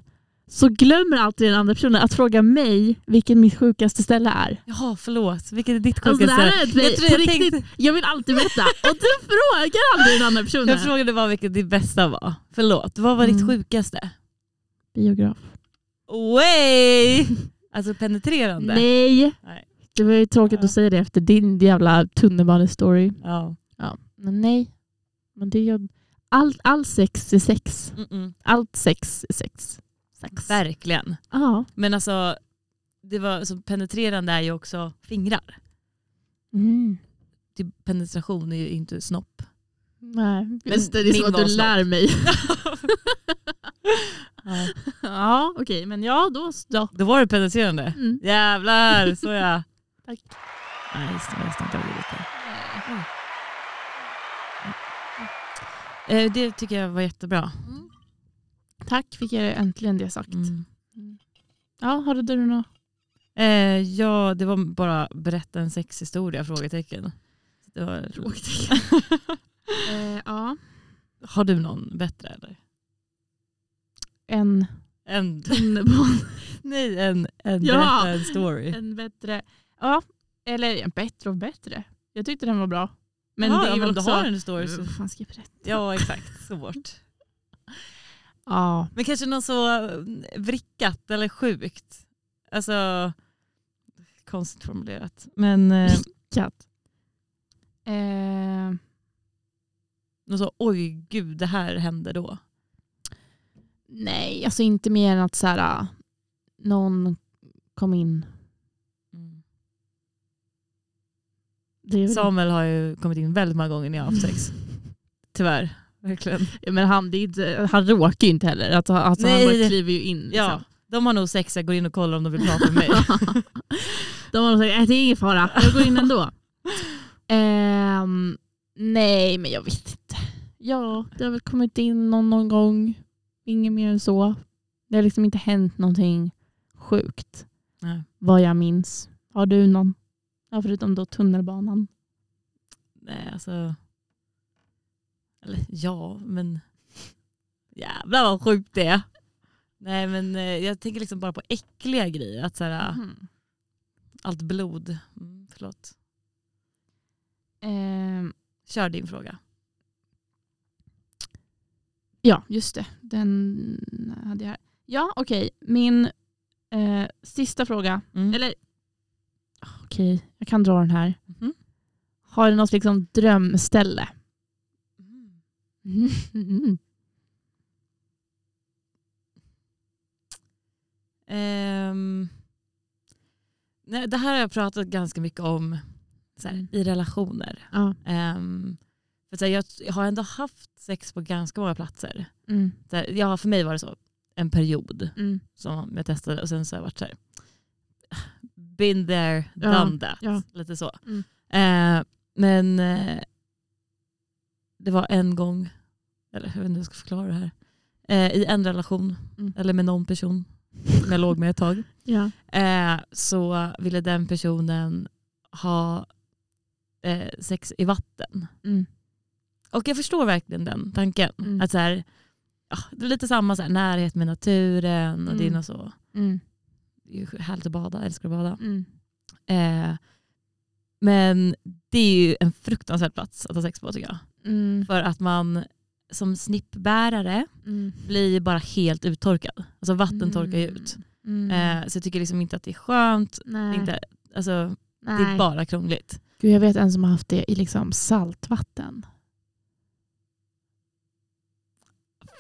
A: så glömmer alltid den andra personen att fråga mig vilken mitt sjukaste ställe är.
B: Jaha, förlåt. Vilket är ditt
A: Alltså
B: sjukaste?
A: här är ett,
B: jag, tror jag,
A: riktigt,
B: tänkte,
A: jag vill alltid veta. Och du frågar aldrig den andra personen.
B: jag frågade bara vilket ditt bästa var. Förlåt, vad var ditt
A: Mm.
B: sjukaste?
A: Biograf.
B: Way! Alltså penetrerande?
A: Nej.
B: Nej.
A: Det var ju tråkigt
B: Ja.
A: att säga det efter din jävla tunnelbanestory.
B: Ja.
A: Ja. Men nej. Men det är, all, all sex är sex.
B: Mm-mm.
A: Allt sex är sex. Sex.
B: Verkligen.
A: Ja.
B: Men alltså, det var, så penetrerande är ju också fingrar.
A: Mm.
B: Till penetration är ju inte snopp.
A: Nej,
B: Men
A: just det, det är så att du lär mig.
B: ja.
A: ja, okej, men ja, då så.
B: Då var det penetrerande.
A: Mm.
B: Jävlar, så ja.
A: Tack.
B: Nej, just det, jag snackade lite. Eh, det tycker jag var jättebra.
A: Tack, fick jag äntligen det sagt.
B: Mm.
A: Ja, har du något?
B: Eh, ja, det var bara berätta en sexhistoria? Frågetecken. Det var...
A: Eh, ja.
B: Har du någon bättre eller?
A: En en tunnelbana.
B: nej, en, en,
A: Ja.
B: berätta en story.
A: en bättre. Ja, eller en bättre och bättre. Jag tyckte den var bra. Men
B: Jaha,
A: det är
B: ja, men du
A: också...
B: har en story. Så,
A: fan ska jag berätta?
B: ja exakt, svårt.
A: Ja.
B: Men kanske något så eh, vrickat eller sjukt. Alltså, konstigt formulerat. Men eh,
A: Katt. Eh,
B: något så, oj gud det här hände då.
A: nej, alltså inte mer än att så här, äh, någon kom in. Det är väl
B: Samuel har ju kommit in väldigt många gånger när jag har haft sex. Tyvärr, verkligen.
A: Men han, det inte, han råkar ju inte heller. Alltså, alltså han
B: Nej,
A: bara
B: det-
A: kliver ju in. Liksom.
B: Ja, de har nog sex, jag går in och kollar om de vill prata med mig.
A: De har sagt att det är ingen fara, jag går in ändå. Ehm, nej, men jag vet inte. Ja, det har väl kommit in någon, någon gång. Inget mer än så. Det har liksom inte hänt någonting sjukt
B: Nej.
A: vad jag minns. Har du någon? Ja, förutom då tunnelbanan.
B: Nej, alltså. Eller ja, men jävlar vad sjukt det är. Nej men eh, jag tänker liksom bara på äckliga grejer. Att så här,
A: Mhm.
B: allt blod. Mm, förlåt.
A: Ehm,
B: Kör din fråga.
A: ja, just det. Den hade jag här. Ja, okej. Min eh, sista fråga.
B: Mm.
A: Eller, okej, jag kan dra den här.
B: Mhm.
A: Har du något liksom drömställe? Mm.
B: Ehm, nej, det här har jag pratat ganska mycket om så här,
A: Mm.
B: i relationer.
A: Ja.
B: Ehm, för så här, jag, jag har ändå haft sex på ganska många platser.
A: Mm.
B: Så här, ja, för mig var det så en period
A: Mm.
B: som jag testade och sen så har jag varit så här, been there,
A: Ja,
B: done that.
A: ja.
B: Lite så. Eh, men eh, det var en gång, eller jag vet inte hur jag ska förklara det här, eh, i en relation,
A: Mm.
B: eller med någon person som jag låg med ett tag,
A: Ja.
B: eh, så ville den personen ha eh, sex i vatten.
A: Mm.
B: Och jag förstår verkligen den tanken.
A: Mm.
B: Att så här, ja, det är lite samma så här, närhet med naturen och det är
A: Mm.
B: något så.
A: Mm.
B: Det är härligt att bada, jag älskar att bada.
A: Mm.
B: Eh, men det är ju en fruktansvärd plats att ha sex på tycker jag.
A: Mm.
B: För att man som snippbärare
A: Mm.
B: blir bara helt uttorkad. Alltså vatten torkar ju ut.
A: Mm.
B: Eh, så jag tycker liksom inte att det är skönt.
A: Nej.
B: Inte, alltså,
A: Nej.
B: det är bara krångligt.
A: Gud, jag vet en som har haft det i liksom saltvatten.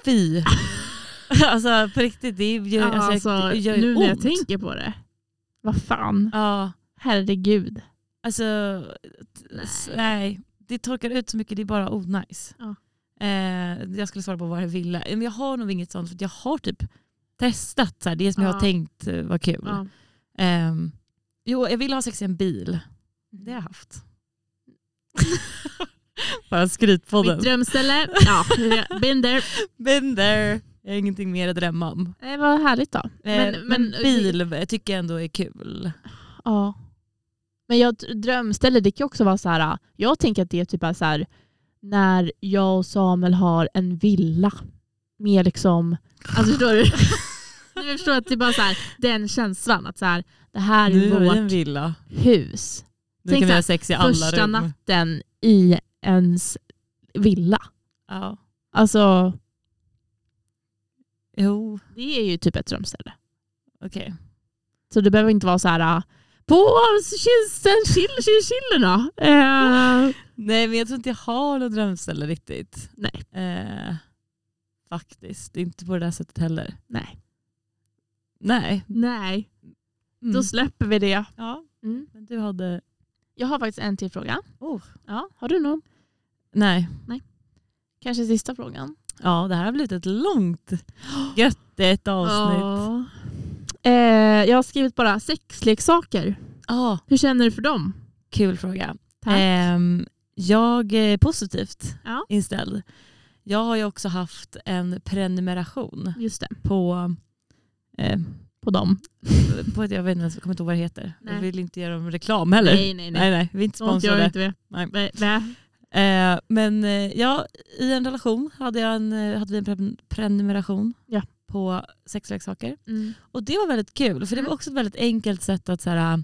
B: Fy! alltså på riktigt, det är ju...
A: Ja,
B: alltså,
A: alltså,
B: det gör ju
A: nu när jag
B: ont.
A: tänker på det. Vad fan.
B: Ja,
A: Herregud.
B: alltså nej. Det torkar ut så mycket, det är bara onajs.
A: Ja.
B: Eh, jag skulle svara på vad jag ville. Men jag har nog inget sånt, för jag har typ testat så här, det som jag
A: Ja.
B: har tänkt eh, var kul.
A: Ja.
B: Ehm, jo, jag vill ha sex i en bil. Det har jag haft. Bara skrytpodden.
A: Mitt drömställe? Ja, been there.
B: Been there. Jag har ingenting mer att drömma om.
A: Det var härligt då.
B: Eh,
A: Men,
B: men,
A: men,
B: bil tycker jag ändå är kul.
A: Ja. Men jag drömställe, det kan också vara så här. Jag tänker att det är typ är så här när jag och Samuel har en villa. Mer liksom, alltså förstår du? Jag förstår att det är bara så här, den känslan att så här, det här är
B: Nu vi en
A: vårt
B: villa.
A: hus.
B: Nu
A: Tänk
B: kan vi ha sex i alla
A: Första
B: rum.
A: natten i ens villa.
B: Ja.
A: Alltså
B: Jo,
A: det är ju typ ett drömställe.
B: okej.
A: Så det behöver inte vara så här på kisten, chill, chill, chillerna. Eh,
B: Nej men jag tror inte jag har något drömställe riktigt.
A: nej,
B: Eh, faktiskt, inte på det där sättet heller.
A: nej,
B: Nej.
A: nej.
B: Mm.
A: Då släpper vi det.
B: ja,
A: Mm.
B: men du hade...
A: Jag har faktiskt en till fråga.
B: Oh.
A: Ja, har du någon?
B: Nej.
A: Kanske sista frågan?
B: Ja, det här har blivit ett långt, göttigt avsnitt.
A: Ja. Eh, jag har skrivit bara sexleksaker.
B: Ja,
A: Hur känner du för dem?
B: kul fråga.
A: Tack.
B: Ehm, jag är positivt
A: Ja.
B: inställd. Jag har ju också haft en prenumeration på, eh,
A: på dem.
B: på ett, jag vet inte, jag kommer inte ihåg vad det heter.
A: Nej.
B: Jag vill inte göra dem reklam heller.
A: Nej, nej, nej.
B: nej, nej vi är inte
A: Sånt gör
B: sponsrade.
A: inte.
B: Nej. Eh, men eh, ja, i en relation hade, jag en, eh, hade vi en pre- prenumeration
A: Ja.
B: På sexleksaker.
A: Mm.
B: Och det var väldigt kul för det var också ett väldigt enkelt sätt att så här,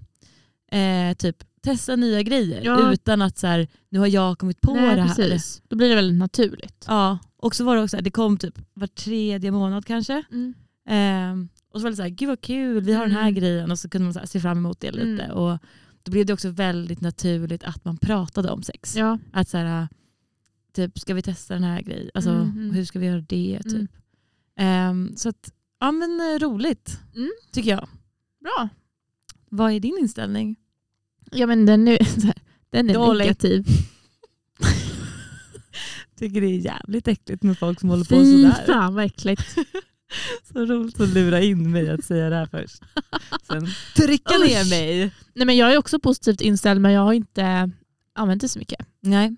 B: eh, typ, testa nya grejer
A: Ja.
B: utan att så här, nu har jag kommit på
A: Nej,
B: det här.
A: precis. Då blir det väldigt naturligt.
B: Ja, och så var det också så här, det kom typ var tredje månad kanske.
A: Mm.
B: Ehm, och så var det så här, gud vad kul, vi har den här
A: Mm.
B: grejen och så kunde man så se fram emot det lite.
A: Mm.
B: Och då blev det också väldigt naturligt att man pratade om sex.
A: Ja.
B: Att så här, typ, ska vi testa den här grejen? Alltså,
A: Mm, mm.
B: hur ska vi göra det? Typ. Ehm, så att, ja men eh, roligt
A: Mm.
B: tycker jag.
A: Bra.
B: Vad är din inställning?
A: Ja men den är, den är
B: Dålig.
A: negativ.
B: tycker det är jävligt äckligt med folk som håller på
A: Fy
B: sådär.
A: fan vad äckligt.
B: Så roligt att lura in mig att säga det här först. Sen trycka ner mig.
A: Nej, men jag är också positivt inställd men jag har inte använt det så mycket.
B: Nej.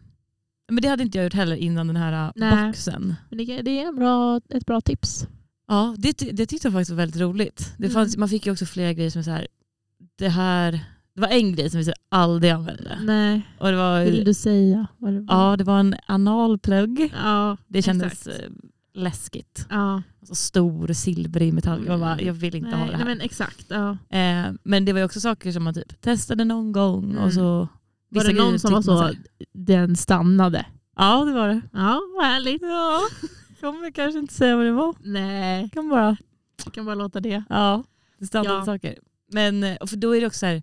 B: Men det hade inte jag gjort heller innan den här äh,
A: Nej.
B: boxen.
A: Men det, det är en bra, ett bra tips.
B: Ja, det, det tyckte jag faktiskt var väldigt roligt. Det
A: Mm.
B: fanns, Man fick ju också flera grejer som är så här, det här, det var en grej som vi aldrig använde.
A: Nej,
B: Och det var,
A: vill du säga vad det var?
B: ja, det var en analplugg.
A: ja
B: Det kändes
A: exakt.
B: eh, läskigt.
A: Ja.
B: Alltså stor silvrig metall. Jag, bara, jag vill inte
A: nej,
B: ha det här.
A: nej, men exakt. Ja.
B: Eh, men det var ju också saker som man typ testade någon gång.
A: Mm.
B: Och så,
A: Var det någon som var så, den stannade?
B: Ja det var det.
A: Ja, vad härligt.
B: Ja, kommer kanske inte säga vad det var.
A: Nej,
B: Kan bara,
A: jag kan bara låta det.
B: ja, det standard
A: Ja.
B: saker. Men eh, för då är det också så här,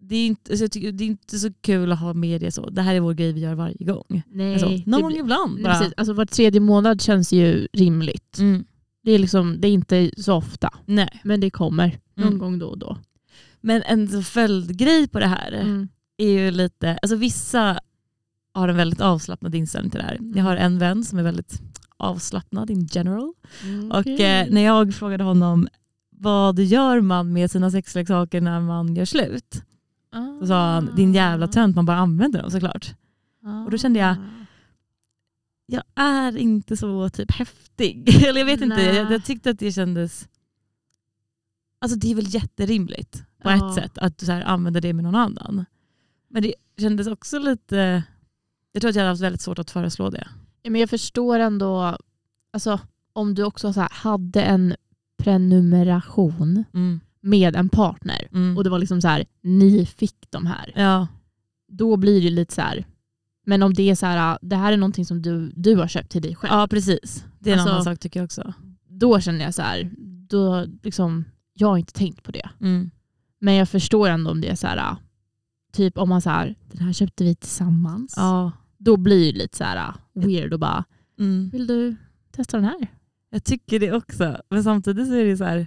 B: det är, inte, alltså tycker, det är inte så kul att ha med det så. Det här är vår grej vi gör varje gång.
A: Nej,
B: Alltså, någon gång ibland bara.
A: precis. Alltså, var tredje månad känns ju rimligt.
B: Mm.
A: Det, är liksom, det är inte så ofta,
B: Nej.
A: men det kommer någon
B: Mm.
A: gång då och då.
B: Men en följdgrej på det här
A: Mm.
B: är ju lite, alltså vissa har en väldigt avslappnad inställning till det här. Jag har en vän som är väldigt avslappnad in general. Och
A: Okej.
B: eh, när jag frågade honom vad gör man med sina sexleksaker när man gör slut? Då sa han, din jävla tönt, man bara använder dem såklart. och då kände jag-
A: Ah.
B: Jag är inte så typ häftig. Eller jag vet inte,
A: Nej.
B: jag, jag tyckte att det kändes... Alltså det är väl jätterimligt på
A: Ja.
B: ett sätt att så här, använder det med någon annan. Men det kändes också lite... Jag tror att jag hade haft väldigt svårt att föreslå det.
A: Ja, men jag förstår ändå, alltså, om du också så här, hade en prenumeration
B: Mm.
A: med en partner
B: Mm.
A: och det var liksom så här, ni fick de här.
B: Ja.
A: Då blir det lite så här, men om det är så här, det här är någonting som du, du har köpt till dig själv.
B: ja, precis. Det är en
A: Alltså-
B: annan sak tycker jag också.
A: Då känner jag så här, då liksom, jag har inte tänkt på det.
B: Mm.
A: Men jag förstår ändå om det är så här, typ om man så här, den här köpte vi tillsammans.
B: Ja.
A: Då blir det lite så här weird och bara,
B: Mm.
A: vill du testa den här?
B: Jag tycker det också. Men samtidigt så är det så här,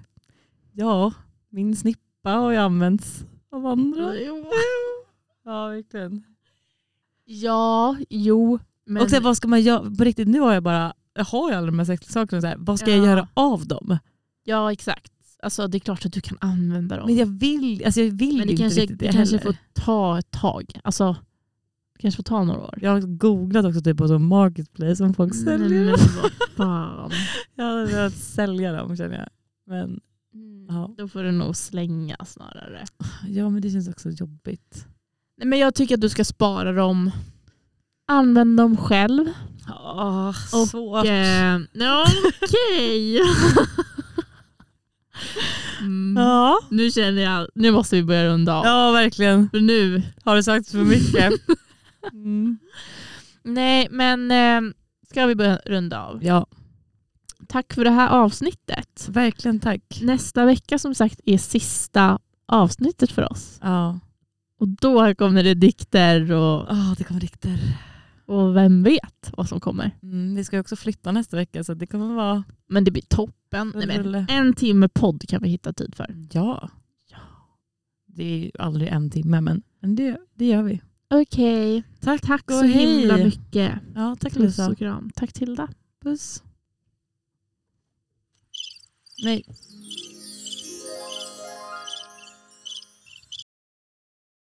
B: ja, min snippa har ju använts av andra. Ja, verkligen.
A: Ja, jo. Men,
B: Och sen vad ska man göra? På riktigt, nu har jag bara, jag har ju alla de här sexleksakerna, vad ska
A: Ja.
B: jag göra av dem?
A: Ja, exakt. Alltså, det är klart att du kan använda dem.
B: Men jag vill, alltså jag vill
A: Men det
B: inte
A: kanske,
B: riktigt det,
A: det kanske
B: heller.
A: får ta ett tag. Alltså, kanske får ta några år.
B: Jag har googlat också typ på så marketplace om folk säljer
A: men fan.
B: Jag hade velat sälja dem känner jag. Men Ja.
A: Då får du nog slänga snarare.
B: ja, men det känns också jobbigt.
A: Nej, men jag tycker att du ska spara dem. Använd dem själv.
B: Oh,
A: Och,
B: svårt.
A: Eh, Okej. mm.
B: Ja.
A: Nu känner jag, nu måste vi börja runda av.
B: ja, verkligen.
A: För nu.
B: Har du sagt för mycket? Mm.
A: Nej, men eh, ska vi börja runda av?
B: Ja,
A: Tack för det här avsnittet.
B: verkligen tack.
A: Nästa vecka som sagt är sista avsnittet för oss.
B: Ja.
A: Och då kommer det dikter och,
B: Oh, det kommer dikter.
A: Och vem vet vad som kommer.
B: Mm, vi ska också flytta nästa vecka så det kommer vara...
A: Men det blir toppen. Nej, men, en timme podd kan vi hitta tid för.
B: Ja. Det är ju aldrig en timme men, men det, det gör vi.
A: Okej,
B: Tack,
A: tack
B: och
A: så himla
B: hej.
A: mycket.
B: Ja, tack
A: Puss
B: Lisa.
A: och kram. Tack Tilda.
B: Puss. Nej.